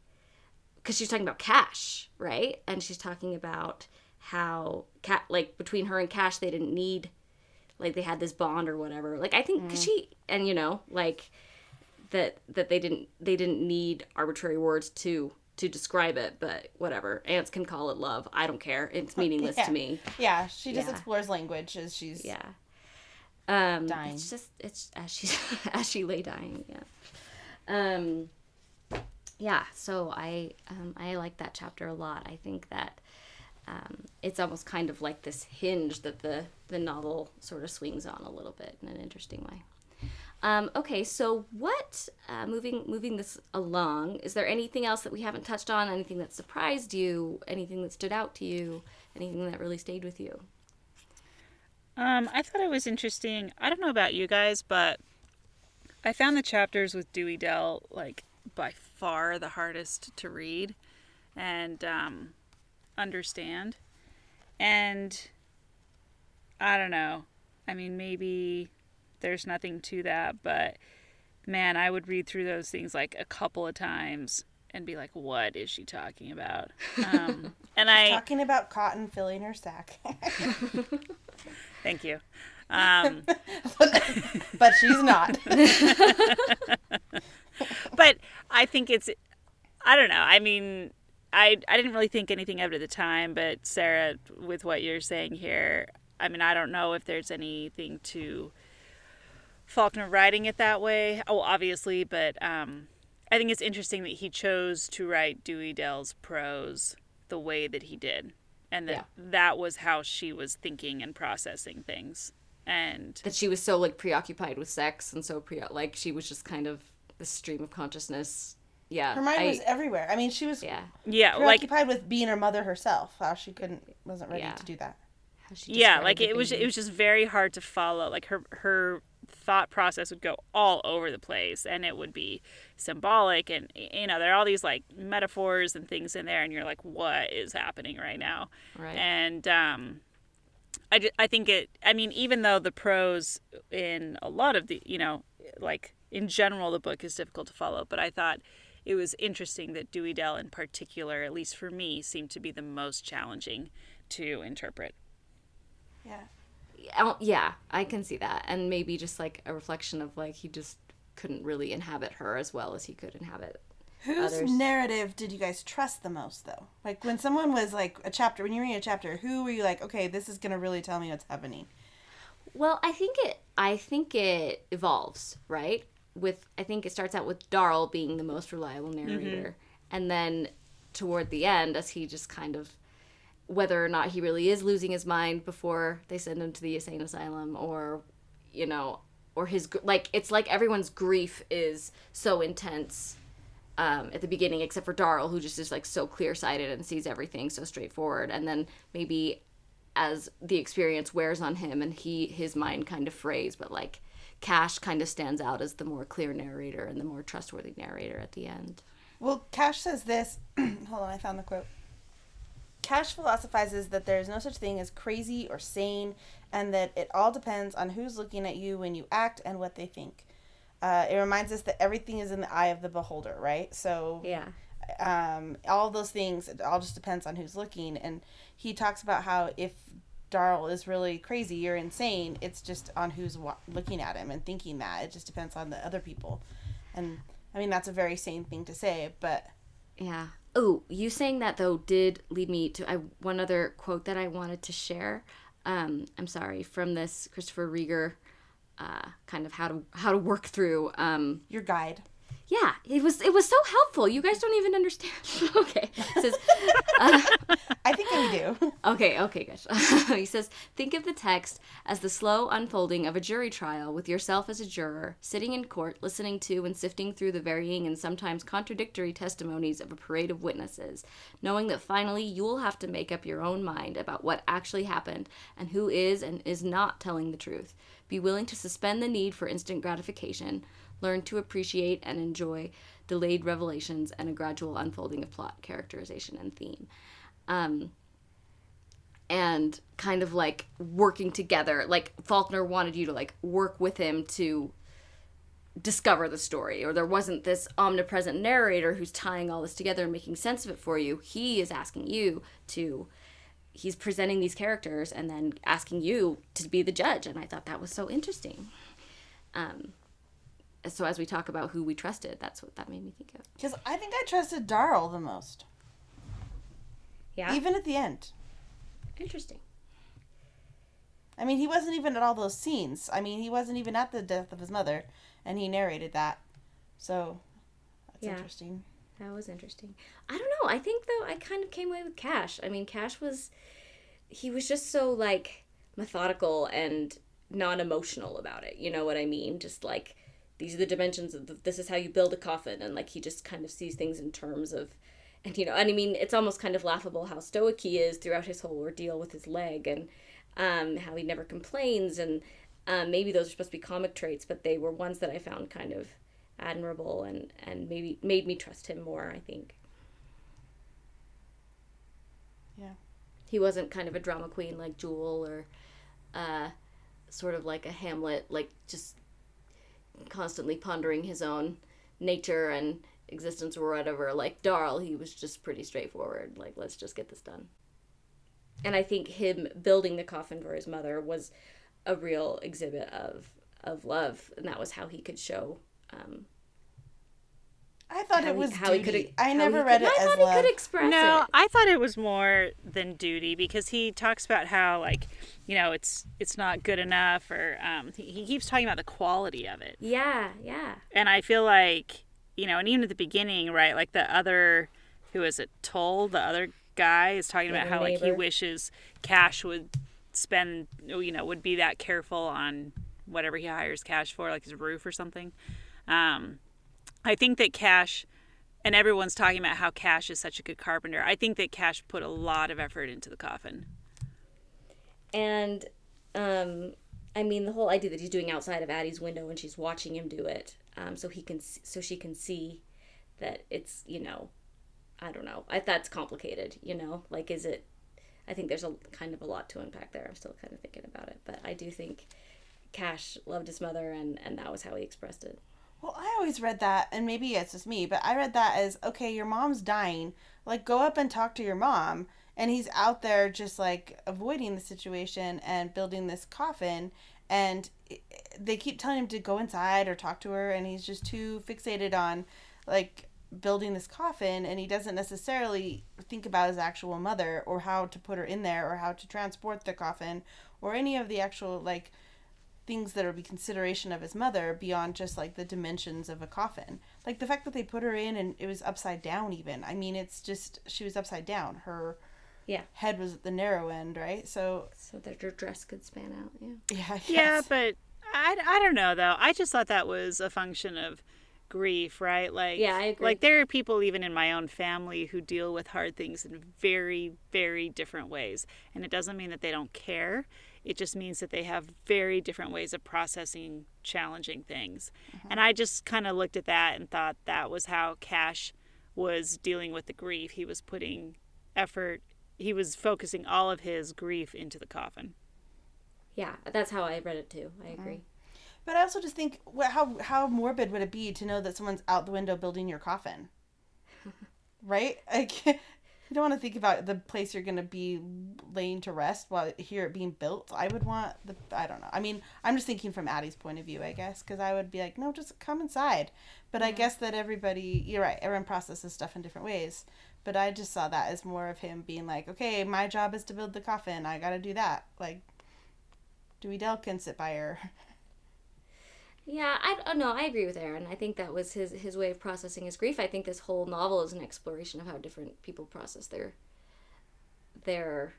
S1: because she's talking about Cash, right? And she's talking about how, cat like, between her and Cash, they didn't need, like, they had this bond or whatever. Like, I think, cause she, and you know, like, that that they didn't they didn't need arbitrary words to to describe it but whatever Anse can call it love i don't care it's meaningless
S3: Yeah.
S1: to me
S3: Yeah, she just
S1: Yeah.
S3: explores language as she's.
S1: yeah um
S3: Dying.
S1: it's just it's as she as she lay dying yeah um yeah so i um i like that chapter a lot i think that um it's almost kind of like this hinge that the the novel sort of swings on a little bit in an interesting way um, okay, so what? Uh, moving moving this along, is there anything else that we haven't touched on? Anything that surprised you? Anything that stood out to you? Anything that really stayed with you?
S2: Um, I thought it was interesting. I don't know about you guys, but I found the chapters with Dewey Dell like by far the hardest to read and um, understand. And I don't know. I mean, maybe there's nothing to that, but man, I would read through those things like a couple of times and be like, "What is she talking about?" Um, and I
S3: Talking about cotton filling her sack.
S2: thank you. Um,
S3: but she's not.
S2: but I think it's I don't know. I mean, I I didn't really think anything of it at the time, but Sarah, with what you're saying here, I mean, I don't know if there's anything to Faulkner writing it that way. Oh, obviously, but um, I think it's interesting that he chose to write Dewey Dell's prose the way that he did, and that
S1: Yeah.
S2: that was how she was thinking and processing things. And
S1: that she was so like preoccupied with sex and so pre like she was just kind of the stream of consciousness. Yeah,
S3: Her mind
S1: I-
S3: was everywhere. I mean, she was
S1: yeah.
S2: yeah, like
S3: preoccupied with being her mother herself. How she couldn't, wasn't ready
S1: Yeah.
S3: to do that.
S1: how she
S2: yeah like
S1: the
S2: it was
S1: baby.
S2: it was just very hard to follow like her her thought process would go all over the place and it would be symbolic and you know there are all these like metaphors and things in there and you're like what is happening right now
S1: Right.
S2: and um I, ju- I think it i mean even though the prose in a lot of the you know like in general the book is difficult to follow but i thought it was interesting that dewey dell in particular at least for me seemed to be the most challenging to interpret
S3: Yeah.
S1: Oh, yeah, I can see that, and maybe just like a reflection of like he just couldn't really inhabit her as well as he could inhabit.
S3: Whose
S1: Others.
S3: narrative did you guys trust the most, though? Like when someone was like a chapter, when you read a chapter, who were you like, okay, this is gonna really tell me what's happening?
S1: Well, I think it. I think it evolves, right? With I think it starts out with Darl being the most reliable narrator, and then toward the end, as he just kind of whether or not he really is losing his mind before they send him to the insane asylum, or you know, or his like it's like everyone's grief is so intense um, at the beginning, except for Darl, who just is like so clear sighted and sees everything so straightforward. And then maybe as the experience wears on him and he his mind kind of frays, but like Cash kind of stands out as the more clear narrator and the more trustworthy narrator at the end.
S3: Well, Cash says this. hold on, I found the quote. Cash philosophizes that there is no such thing as crazy or sane, and that it all depends on who's looking at you when you act and what they think. Uh, it reminds us that everything is in the eye of the beholder, right? So,
S1: Yeah.
S3: um, all those things, it all just depends on who's looking. And he talks about how if Darl is really crazy you're insane, it's just on who's wa- looking at him and thinking that. It just depends on the other people. And I mean, that's a very sane thing to say, but
S1: Yeah. Oh, you saying that though did lead me to I, one other quote that I wanted to share. Um, I'm sorry from this Christopher Rieger, uh, kind of how to how to work through um,
S3: your guide.
S1: Yeah, it was it was so helpful. You guys don't even understand. okay. It says uh,
S3: I think we do.
S1: okay, okay, gosh. he says, think of the text as the slow unfolding of a jury trial with yourself as a juror, sitting in court, listening to and sifting through the varying and sometimes contradictory testimonies of a parade of witnesses, knowing that finally you will have to make up your own mind about what actually happened and who is and is not telling the truth. Be willing to suspend the need for instant gratification, learn to appreciate and enjoy delayed revelations and a gradual unfolding of plot, characterization, and theme um, and kind of like working together. Like Faulkner wanted you to like work with him to discover the story, or there wasn't this omnipresent narrator who's tying all this together and making sense of it for you. He is asking you to. He's presenting these characters and then asking you to be the judge, and I thought that was so interesting. Um, so as we talk about who we trusted, that's what that made me think of.
S3: Because I think I trusted Darl the most,
S1: Yeah,
S3: even at the end.
S1: interesting.
S3: I mean, he wasn't even at all those scenes. I mean, he wasn't even at the death of his mother, and he narrated that. So, that's
S1: Yeah.
S3: interesting.
S1: That was interesting. I don't know. I think though I kind of came away with Cash. I mean, Cash was he was just so like methodical and non-emotional about it. You know what I mean? Just like these are the dimensions of the, this is how you build a coffin. And like he just kind of sees things in terms of and you know, and I mean, it's almost kind of laughable how stoic he is throughout his whole ordeal with his leg and um, how he never complains. And um, maybe those are supposed to be comic traits, but they were ones that I found kind of admirable and and maybe made me trust him more i think.
S3: Yeah.
S1: he wasn't kind of a drama queen like jewel or uh sort of like a hamlet like just constantly pondering his own nature and existence or whatever. Like Darl, he was just pretty straightforward. Like, let's just get this done. And I think him building the coffin for his mother was a real exhibit of of love, and that was how he could show. Um,
S3: I thought it was
S1: he, how he could.
S3: I never read
S1: could,
S3: it
S1: I
S3: as
S1: thought
S3: love.
S1: he could express
S2: No,
S1: it.
S2: I thought it was more than duty because he talks about how like you know it's it's not good enough or um, he, he keeps talking about the quality of it,
S1: Yeah, yeah.
S2: and I feel like you know, and even at the beginning, right? Like the other, who is it? Tull, the other guy is talking about
S1: the
S2: how like he wishes Cash would spend, you know, would be that careful on whatever he hires Cash for, like his roof or something. Um, I think that Cash, and everyone's talking about how Cash is such a good carpenter. I think that Cash put a lot of effort into the coffin.
S1: And um, I mean, the whole idea that he's doing outside of Addie's window and she's watching him do it, um, so he can, so she can see that it's, you know, I don't know. I that's complicated. You know, like is it? I think there's a kind of a lot to unpack there. I'm still kind of thinking about it, but I do think Cash loved his mother, and and that was how he expressed it.
S3: Well, I always read that, and maybe it's just me, but I read that as okay, your mom's dying. Like, go up and talk to your mom. And he's out there just like avoiding the situation and building this coffin. And they keep telling him to go inside or talk to her, and he's just too fixated on like building this coffin. And he doesn't necessarily think about his actual mother or how to put her in there or how to transport the coffin or any of the actual like things that are be consideration of his mother beyond just like the dimensions of a coffin. Like the fact that they put her in and it was upside down even. I mean, it's just she was upside down. Her
S1: Yeah.
S3: head was at the narrow end, right? So
S1: So that her dress could span out. Yeah.
S3: yeah,
S2: Yeah,
S3: guess.
S2: but I, I don't know though. I just thought that was a function of grief, right? Like
S1: Yeah, I agree.
S2: Like there are people even in my own family who deal with hard things in very very different ways, and it doesn't mean that they don't care. It just means that they have very different ways of processing challenging things. Mm-hmm. And I just kind of looked at that and thought that was how Cash was dealing with the grief. He was putting effort, he was focusing all of his grief into the coffin.
S1: Yeah, that's how I read it too. I mm-hmm. agree.
S3: But I also just think how how morbid would it be to know that someone's out the window building your coffin? right? Like you don't want to think about the place you're going to be laying to rest while here it being built. I would want the I don't know. I mean, I'm just thinking from Addie's point of view, I guess, cuz I would be like, "No, just come inside." But I guess that everybody, you're right, everyone processes stuff in different ways. But I just saw that as more of him being like, "Okay, my job is to build the coffin. I got to do that." Like Dewey Dell can sit by her.
S1: Yeah, I oh, no, I agree with Erin. I think that was his his way of processing his grief. I think this whole novel is an exploration of how different people process their their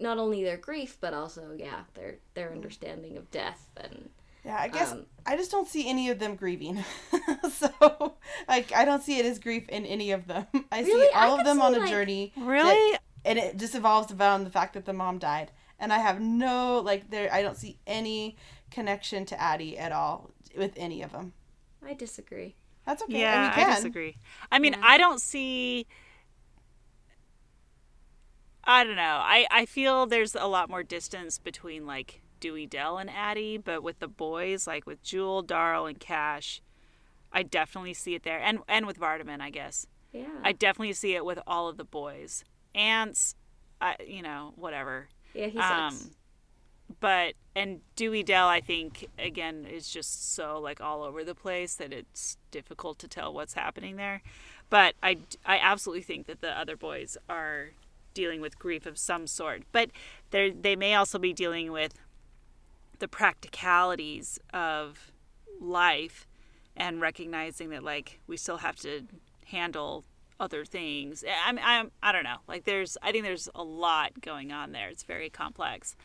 S1: not only their grief but also yeah their their understanding of death and
S3: Yeah, I guess
S1: Um,
S3: I just don't see any of them grieving. so, like, I don't see it as grief in any of them. I
S1: Really?
S3: see
S1: I
S3: all of them
S1: see,
S3: on a
S1: like-
S3: journey.
S2: Really?
S3: that- and it just evolves around the fact that the mom died. And I have no, like, there, I don't see any connection to Addie at all with any of them.
S1: I disagree.
S3: That's okay.
S2: Yeah,
S3: and we
S2: I disagree. I mean,
S1: Yeah.
S2: I don't see. I don't know. I, I feel there's a lot more distance between like Dewey Dell and Addie, but with the boys, like with Jewel, Darl, and Cash, I definitely see it there, and and with Vardaman, I guess.
S1: Yeah.
S2: I definitely see it with all of the boys. Anse, I you know whatever.
S1: yeah, he
S2: Um,
S1: sucks.
S2: But and Dewey Dell, I think again is just so like all over the place that it's difficult to tell what's happening there. But I, I absolutely think that the other boys are dealing with grief of some sort. But they they may also be dealing with the practicalities of life and recognizing that like we still have to handle other things. I'm, I'm I don't know. Like there's I think there's a lot going on there. It's very complex.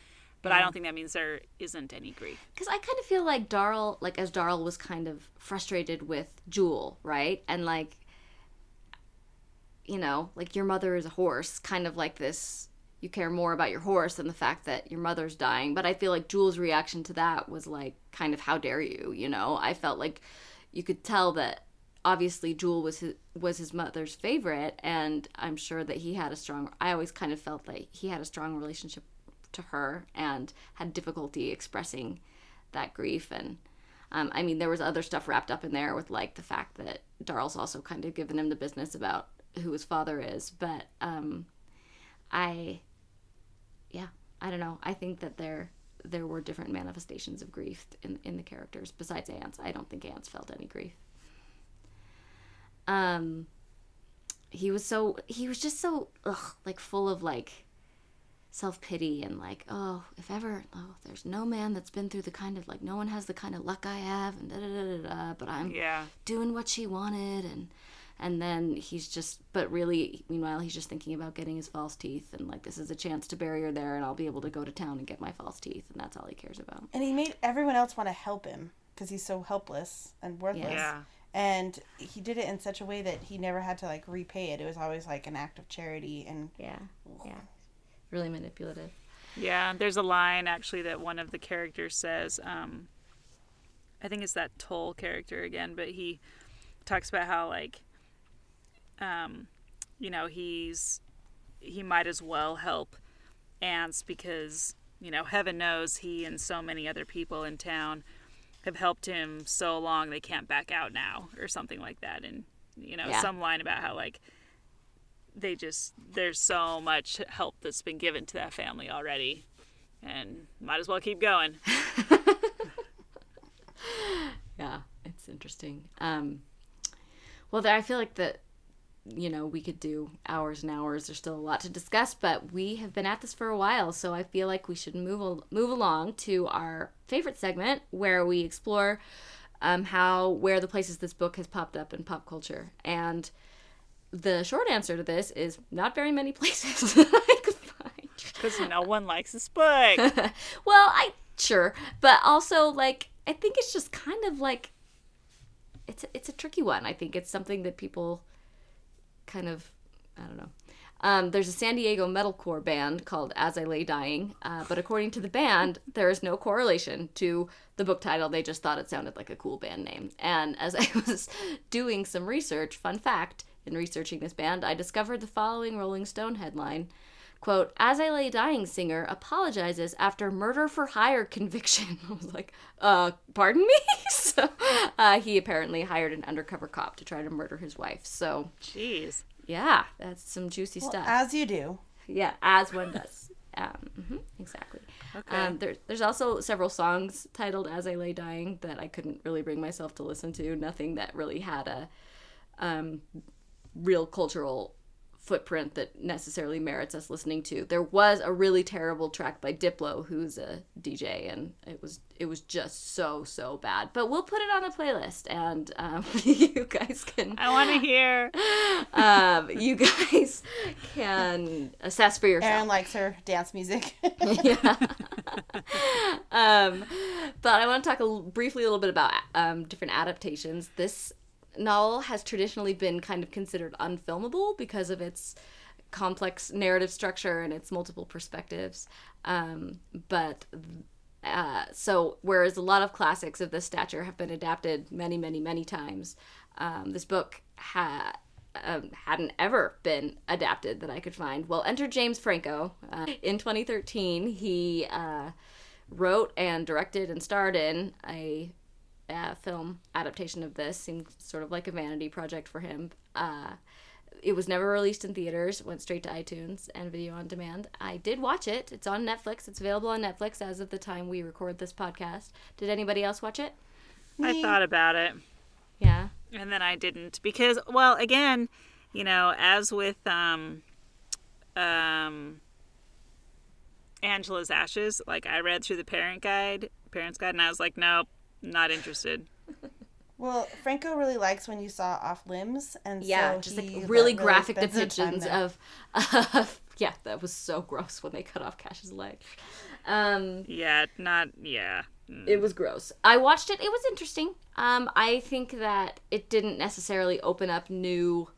S2: But I don't think that means there isn't any grief.
S1: Because I kind of feel like Darl, like as Darl was kind of frustrated with Jewel, right? And like, you know, like your mother is a horse, kind of like this. You care more about your horse than the fact that your mother's dying. But I feel like Jewel's reaction to that was like, kind of, how dare you? You know, I felt like you could tell that obviously Jewel was his was his mother's favorite, and I'm sure that he had a strong. I always kind of felt like he had a strong relationship to her and had difficulty expressing that grief and Um, I mean, there was other stuff wrapped up in there with like the fact that Darl's also kind of given him the business about who his father is, but um, I, yeah, I don't know. I think that there there were different manifestations of grief in in the characters besides Anse. I don't think Anse felt any grief. Um, he was so he was just so ugh, like full of like self pity and like oh if ever oh there's no man that's been through the kind of like no one has the kind of luck I have and da da da da, da but I'm
S2: Yeah.
S1: doing what she wanted and and then he's just but really meanwhile he's just thinking about getting his false teeth and like this is a chance to bury her there and I'll be able to go to town and get my false teeth and that's all he cares about.
S3: And he made everyone else want to help him because he's so helpless and worthless.
S2: Yeah.
S3: And he did it in such a way that he never had to like repay it. It was always like an act of charity and
S1: Yeah. Yeah. Really manipulative.
S2: Yeah, there's a line actually that one of the characters says. Um, I think it's that Tull character again, but he talks about how like, um, you know, he's he might as well help Anse because you know heaven knows he and so many other people in town have helped him so long they can't back out now or something like that and you know
S1: Yeah.
S2: some line about how like they just there's so much help that's been given to that family already and might as well keep going
S1: Yeah, it's interesting. Um, well, I feel like that, you know, we could do hours and hours. There's still a lot to discuss, but we have been at this for a while, so I feel like we should move move along to our favorite segment where we explore um, how where the places this book has popped up in pop culture. And the short answer to this is not very many places that I could find.
S2: because no one likes this book
S1: well, I sure, but also like I think it's just kind of like it's a, it's a tricky one. I think it's something that people kind of I don't know. Um, there's a San Diego metalcore band called As I Lay Dying, uh, but according to the band, there is no correlation to the book title. They just thought it sounded like a cool band name. And as I was doing some research, fun fact, in researching this band, I discovered the following Rolling Stone headline. Quote as i lay dying singer apologizes after murder for hire conviction. I was like uh pardon me? So uh, he apparently hired an undercover cop to try to murder his wife. So
S2: jeez.
S1: yeah that's some juicy
S3: well,
S1: stuff.
S3: as you do.
S1: yeah as one does. Um, mhm, exactly.
S2: Okay.
S1: um, there, there's also several songs titled as i lay dying that i couldn't really bring myself to listen to. Nothing that really had a um, real cultural footprint that necessarily merits us listening to. There was a really terrible track by Diplo, who's a DJ, and it was it was just so so bad. But we'll put it on the playlist, and um, you guys can
S2: i want to hear
S1: um, you guys can assess for yourself.
S3: Erin likes her dance music.
S1: yeah. um, but I want to talk a l- briefly a little bit about um, different adaptations. This novel has traditionally been kind of considered unfilmable because of its complex narrative structure and its multiple perspectives. Um, but uh, so, whereas a lot of classics of this stature have been adapted many, many, many times, um, this book ha- um, hadn't ever been adapted that I could find. Well, enter James Franco. Uh, in 2013, he uh, wrote and directed and starred in a, uh film adaptation of this. Seemed sort of like a vanity project for him. Uh, it was never released in theaters. Went straight to iTunes and video on demand. I did watch it. It's on Netflix. It's available on Netflix as of the time we record this podcast. Did anybody else watch it?
S2: i thought about it
S1: Yeah.
S2: and then I didn't because well again, you know, as with um um Angela's Ashes, like I read through the parent guide, parents guide and I was like, nope, not interested.
S3: well, Franco really likes when you saw off limbs, and
S1: Yeah,
S3: so
S1: just like really graphic
S3: spent some time
S1: depictions
S3: there.
S1: of, of yeah, that was so gross when they cut off Cash's leg. Um,
S2: Yeah, not yeah. Mm.
S1: it was gross. I watched it. It was interesting. Um, I think that it didn't necessarily open up new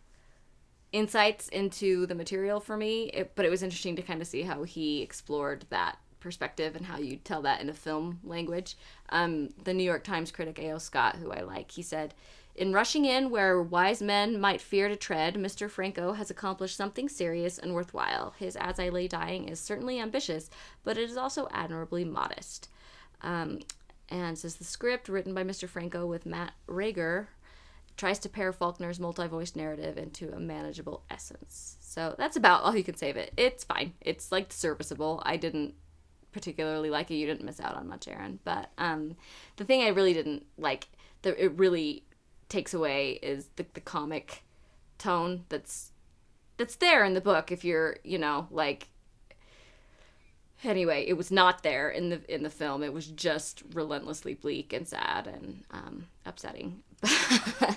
S1: insights into the material for me, it, but it was interesting to kind of see how he explored that perspective and how you tell that in a film language. Um, the New York Times critic A.O. Scott, who I like, he said, In rushing in where wise men might fear to tread, Mr. Franco has accomplished something serious and worthwhile. His As I Lay Dying is certainly ambitious, but it is also admirably modest. Um, and says the script written by Mr. Franco with Matt Rager tries to pare Faulkner's multi-voiced narrative into a manageable essence. So that's about all you can say of it. It's fine. It's like serviceable. I didn't particularly like it. You didn't miss out on much, Erin. But um, the thing I really didn't like that it really takes away is the, the comic tone that's that's there in the book. If you're you know like anyway, it was not there in the in the film. It was just relentlessly bleak and sad and um, upsetting.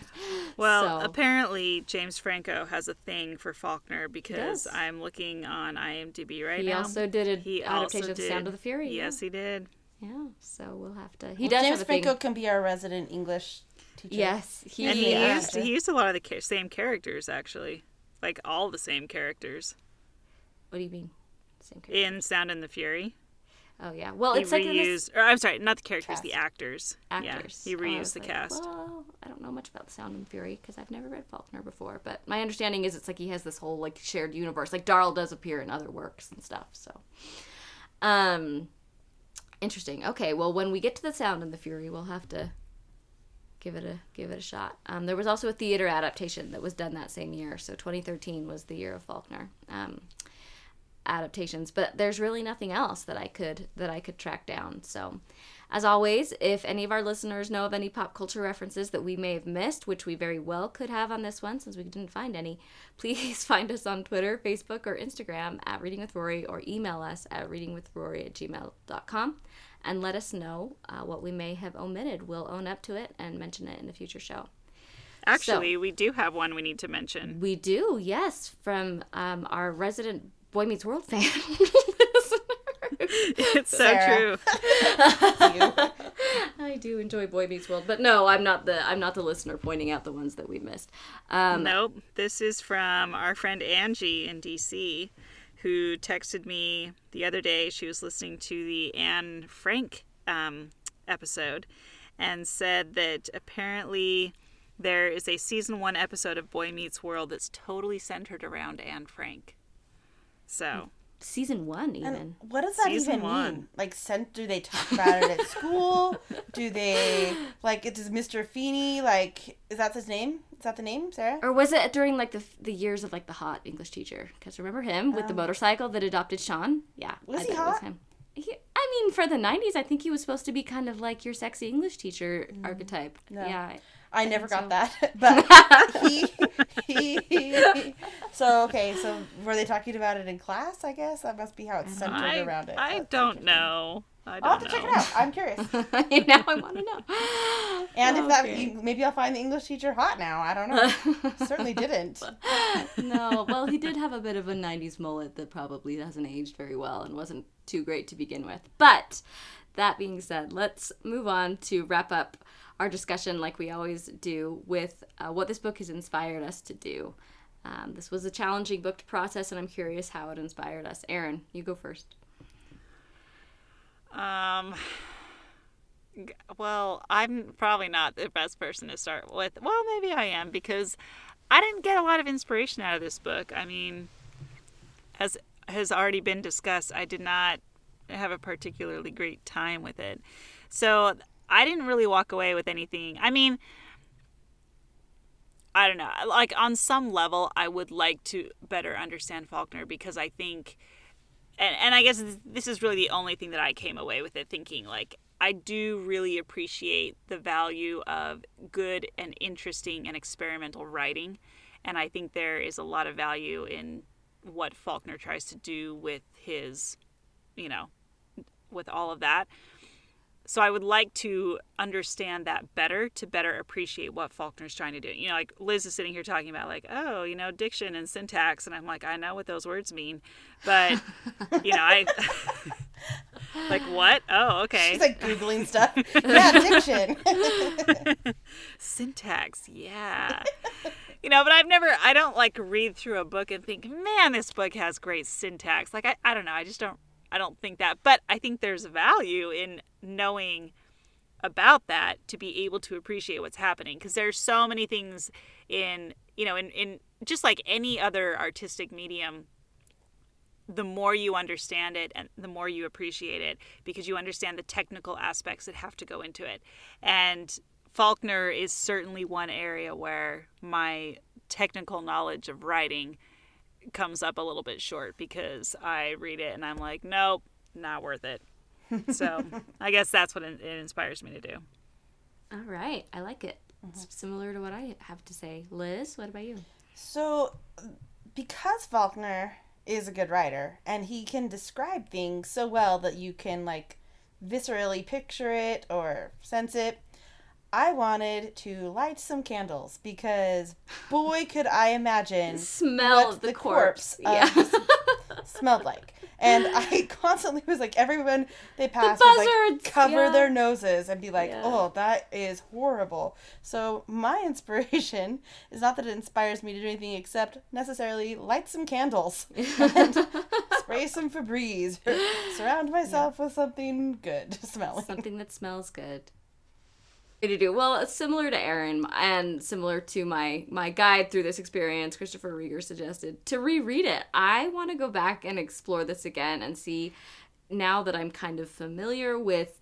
S2: Well,
S1: So-
S2: apparently James Franco has a thing for Faulkner because
S1: does.
S2: I'm looking on IMDb right
S1: he
S2: now.
S1: He also did an
S2: He
S1: adaptation
S2: also
S1: of The Sound of the Fury. yeah.
S2: Yes, he did.
S1: Yeah, so we'll have to. He does
S3: James
S1: have a
S3: Franco
S1: thing.
S3: can be our resident English teacher.
S1: Yes, he,
S2: And he
S3: Yeah.
S2: used he used a lot of the ca- same characters actually, like all the same characters
S1: What do you mean? Same character.
S2: in Sound and the Fury.
S1: Oh yeah. Well,
S2: He
S1: it's like in this
S2: or I'm sorry, not the characters, the actors.
S1: actors.
S2: Yeah, he reused the
S1: like,
S2: cast.
S1: Well, I don't know much about The Sound and Fury because I've never read Faulkner before, but my understanding is it's like he has this whole like shared universe. Like Darl does appear in other works and stuff. So, um, interesting. Okay, well, when we get to The Sound and the Fury, we'll have to give it a give it a shot. Um, there was also a theater adaptation that was done that same year. So 2013 was the year of Faulkner. Um, adaptations but there's really nothing else that i could that i could track down. So as always if any of our listeners know of any pop culture references that we may have missed which we very well could have on this one since we didn't find any please find us on twitter facebook or instagram at reading with rory or email us at readingwithrory at gmail.com and let us know uh, what we may have omitted. We'll own up to it and mention it in a future show.
S2: Actually, we do have one we need to mention.
S1: we do yes from um, our resident boy meets world fan
S2: It's so
S3: Sarah.
S2: true.
S1: I do enjoy Boy Meets World, but no, I'm not the I'm not the listener pointing out the ones that we missed. Um,
S2: Nope. This is from our friend Angie in DC, who texted me the other day. She was listening to the Anne Frank um, episode and said that apparently there is a season one episode of Boy Meets World that's totally centered around Anne Frank. So
S1: season one even.
S3: And what does that
S2: Season
S3: even
S2: one.
S3: mean? Like, sent? Do they talk about it at school? Do they like? It does Mr. Feeney like? Is that his name? Is that the name, Sarah?
S1: or was it during like the the years of like the hot English teacher? Because remember him with the oh. motorcycle that adopted Sean? Yeah,
S3: Was
S1: I
S3: he
S1: bet it was
S3: hot?
S1: him. He, I mean, for the '90s, I think he was supposed to be kind of like your sexy English teacher mm. archetype.
S3: No.
S1: Yeah,
S3: I never got that, but he, he. So okay, so were they talking about it in class? I guess that must be how it's centered
S2: I,
S3: around it.
S2: I
S3: That's
S2: don't know. I
S3: I'll have to
S2: know.
S3: check it out. I'm curious.
S1: now I want to know.
S3: And if that,
S1: Okay.
S3: you, maybe I'll find the English teacher hot now. I don't know. Certainly didn't.
S1: no, well, he did have a bit of a 90s mullet that probably hasn't aged very well and wasn't too great to begin with. But that being said, let's move on to wrap up our discussion like we always do with uh, what this book has inspired us to do. Um, this was a challenging book to process, and I'm curious how it inspired us. Erin, you go first.
S2: Um. Well, I'm probably not the best person to start with. Well, maybe I am because I didn't get a lot of inspiration out of this book. I mean, as has already been discussed, I did not have a particularly great time with it. So I didn't really walk away with anything. I mean, I don't know. Like on some level, I would like to better understand Faulkner because I think and, and I guess this- is really the only thing that I came away with it thinking like I do really appreciate the value of good and interesting and experimental writing and I think there is a lot of value in what Faulkner tries to do with his you know with all of that so I would like to understand that better to better appreciate what Faulkner's trying to do. You know, like Liz is sitting here talking about like, oh, you know, diction and syntax, and I'm like, I know what those words mean, but you know, I like what? Oh, okay.
S3: She's like googling stuff. Yeah, diction.
S2: syntax, yeah. you know, but I've never, I don't like read through a book and think, man, this book has great syntax. Like, I, I don't know, I just don't, I don't think that. But I think there's value in knowing about that to be able to appreciate what's happening because there's so many things in, you know, in, in just like any other artistic medium the more you understand it and the more you appreciate it because you understand the technical aspects that have to go into it. And Faulkner is certainly one area where my technical knowledge of writing comes up a little bit short because I read it and I'm like, nope, not worth it. so I guess that's what it, it inspires me to do.
S1: All right, I like it. It's mm-hmm. similar to what I have to say. Liz, what about you?
S3: So, because Faulkner is a good writer and he can describe things so well that you can like viscerally picture it or sense it, I wanted to light some candles because boy could I imagine
S1: Smell
S3: what
S1: the corpse.
S3: of
S1: um,
S3: Yeah. smelled like. And I constantly was like, everyone they passed would like cover
S1: yeah.
S3: their noses and be like,
S1: Yeah.
S3: oh, that is horrible. So my inspiration is not that it inspires me to do anything except necessarily light some candles and spray some Febreze, surround myself with something good smelling.
S1: Something that smells good. To do well. Similar to Erin and similar to my my guide through this experience. Christopher Rieger suggested to reread it. I want to go back and explore this again and see now that I'm kind of familiar with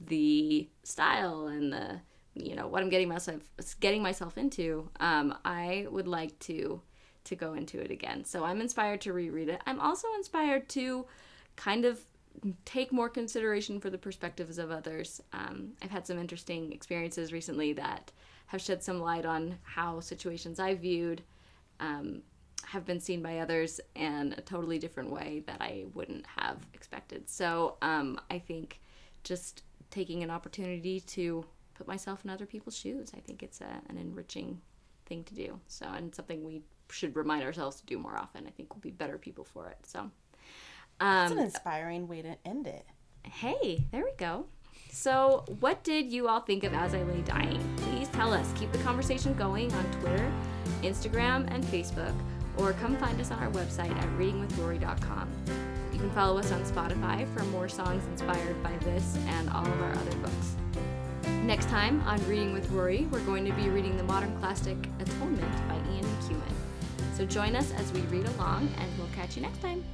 S1: the style and the you know what I'm getting myself getting myself into. Um, I would like to to go into it again. So I'm inspired to reread it. I'm also inspired to kind of take more consideration for the perspectives of others. Um, I've had some interesting experiences recently that have shed some light on how situations I viewed um, have been seen by others in a totally different way that I wouldn't have expected. So um, I think just taking an opportunity to put myself in other people's shoes, I think it's a, an enriching thing to do. So, and something we should remind ourselves to do more often. I think we'll be better people for it. So,
S3: It's
S1: um,
S3: an inspiring way to end it.
S1: Hey, there we go. So, what did you all think of As I Lay Dying? Please tell us. Keep the conversation going on Twitter, Instagram, and Facebook, or come find us on our website at readingwithrory.com. You can follow us on Spotify for more songs inspired by this and all of our other books. Next time on Reading with Rory, we're going to be reading the modern classic Atonement by Ian McEwan. So join us as we read along, and we'll catch you next time.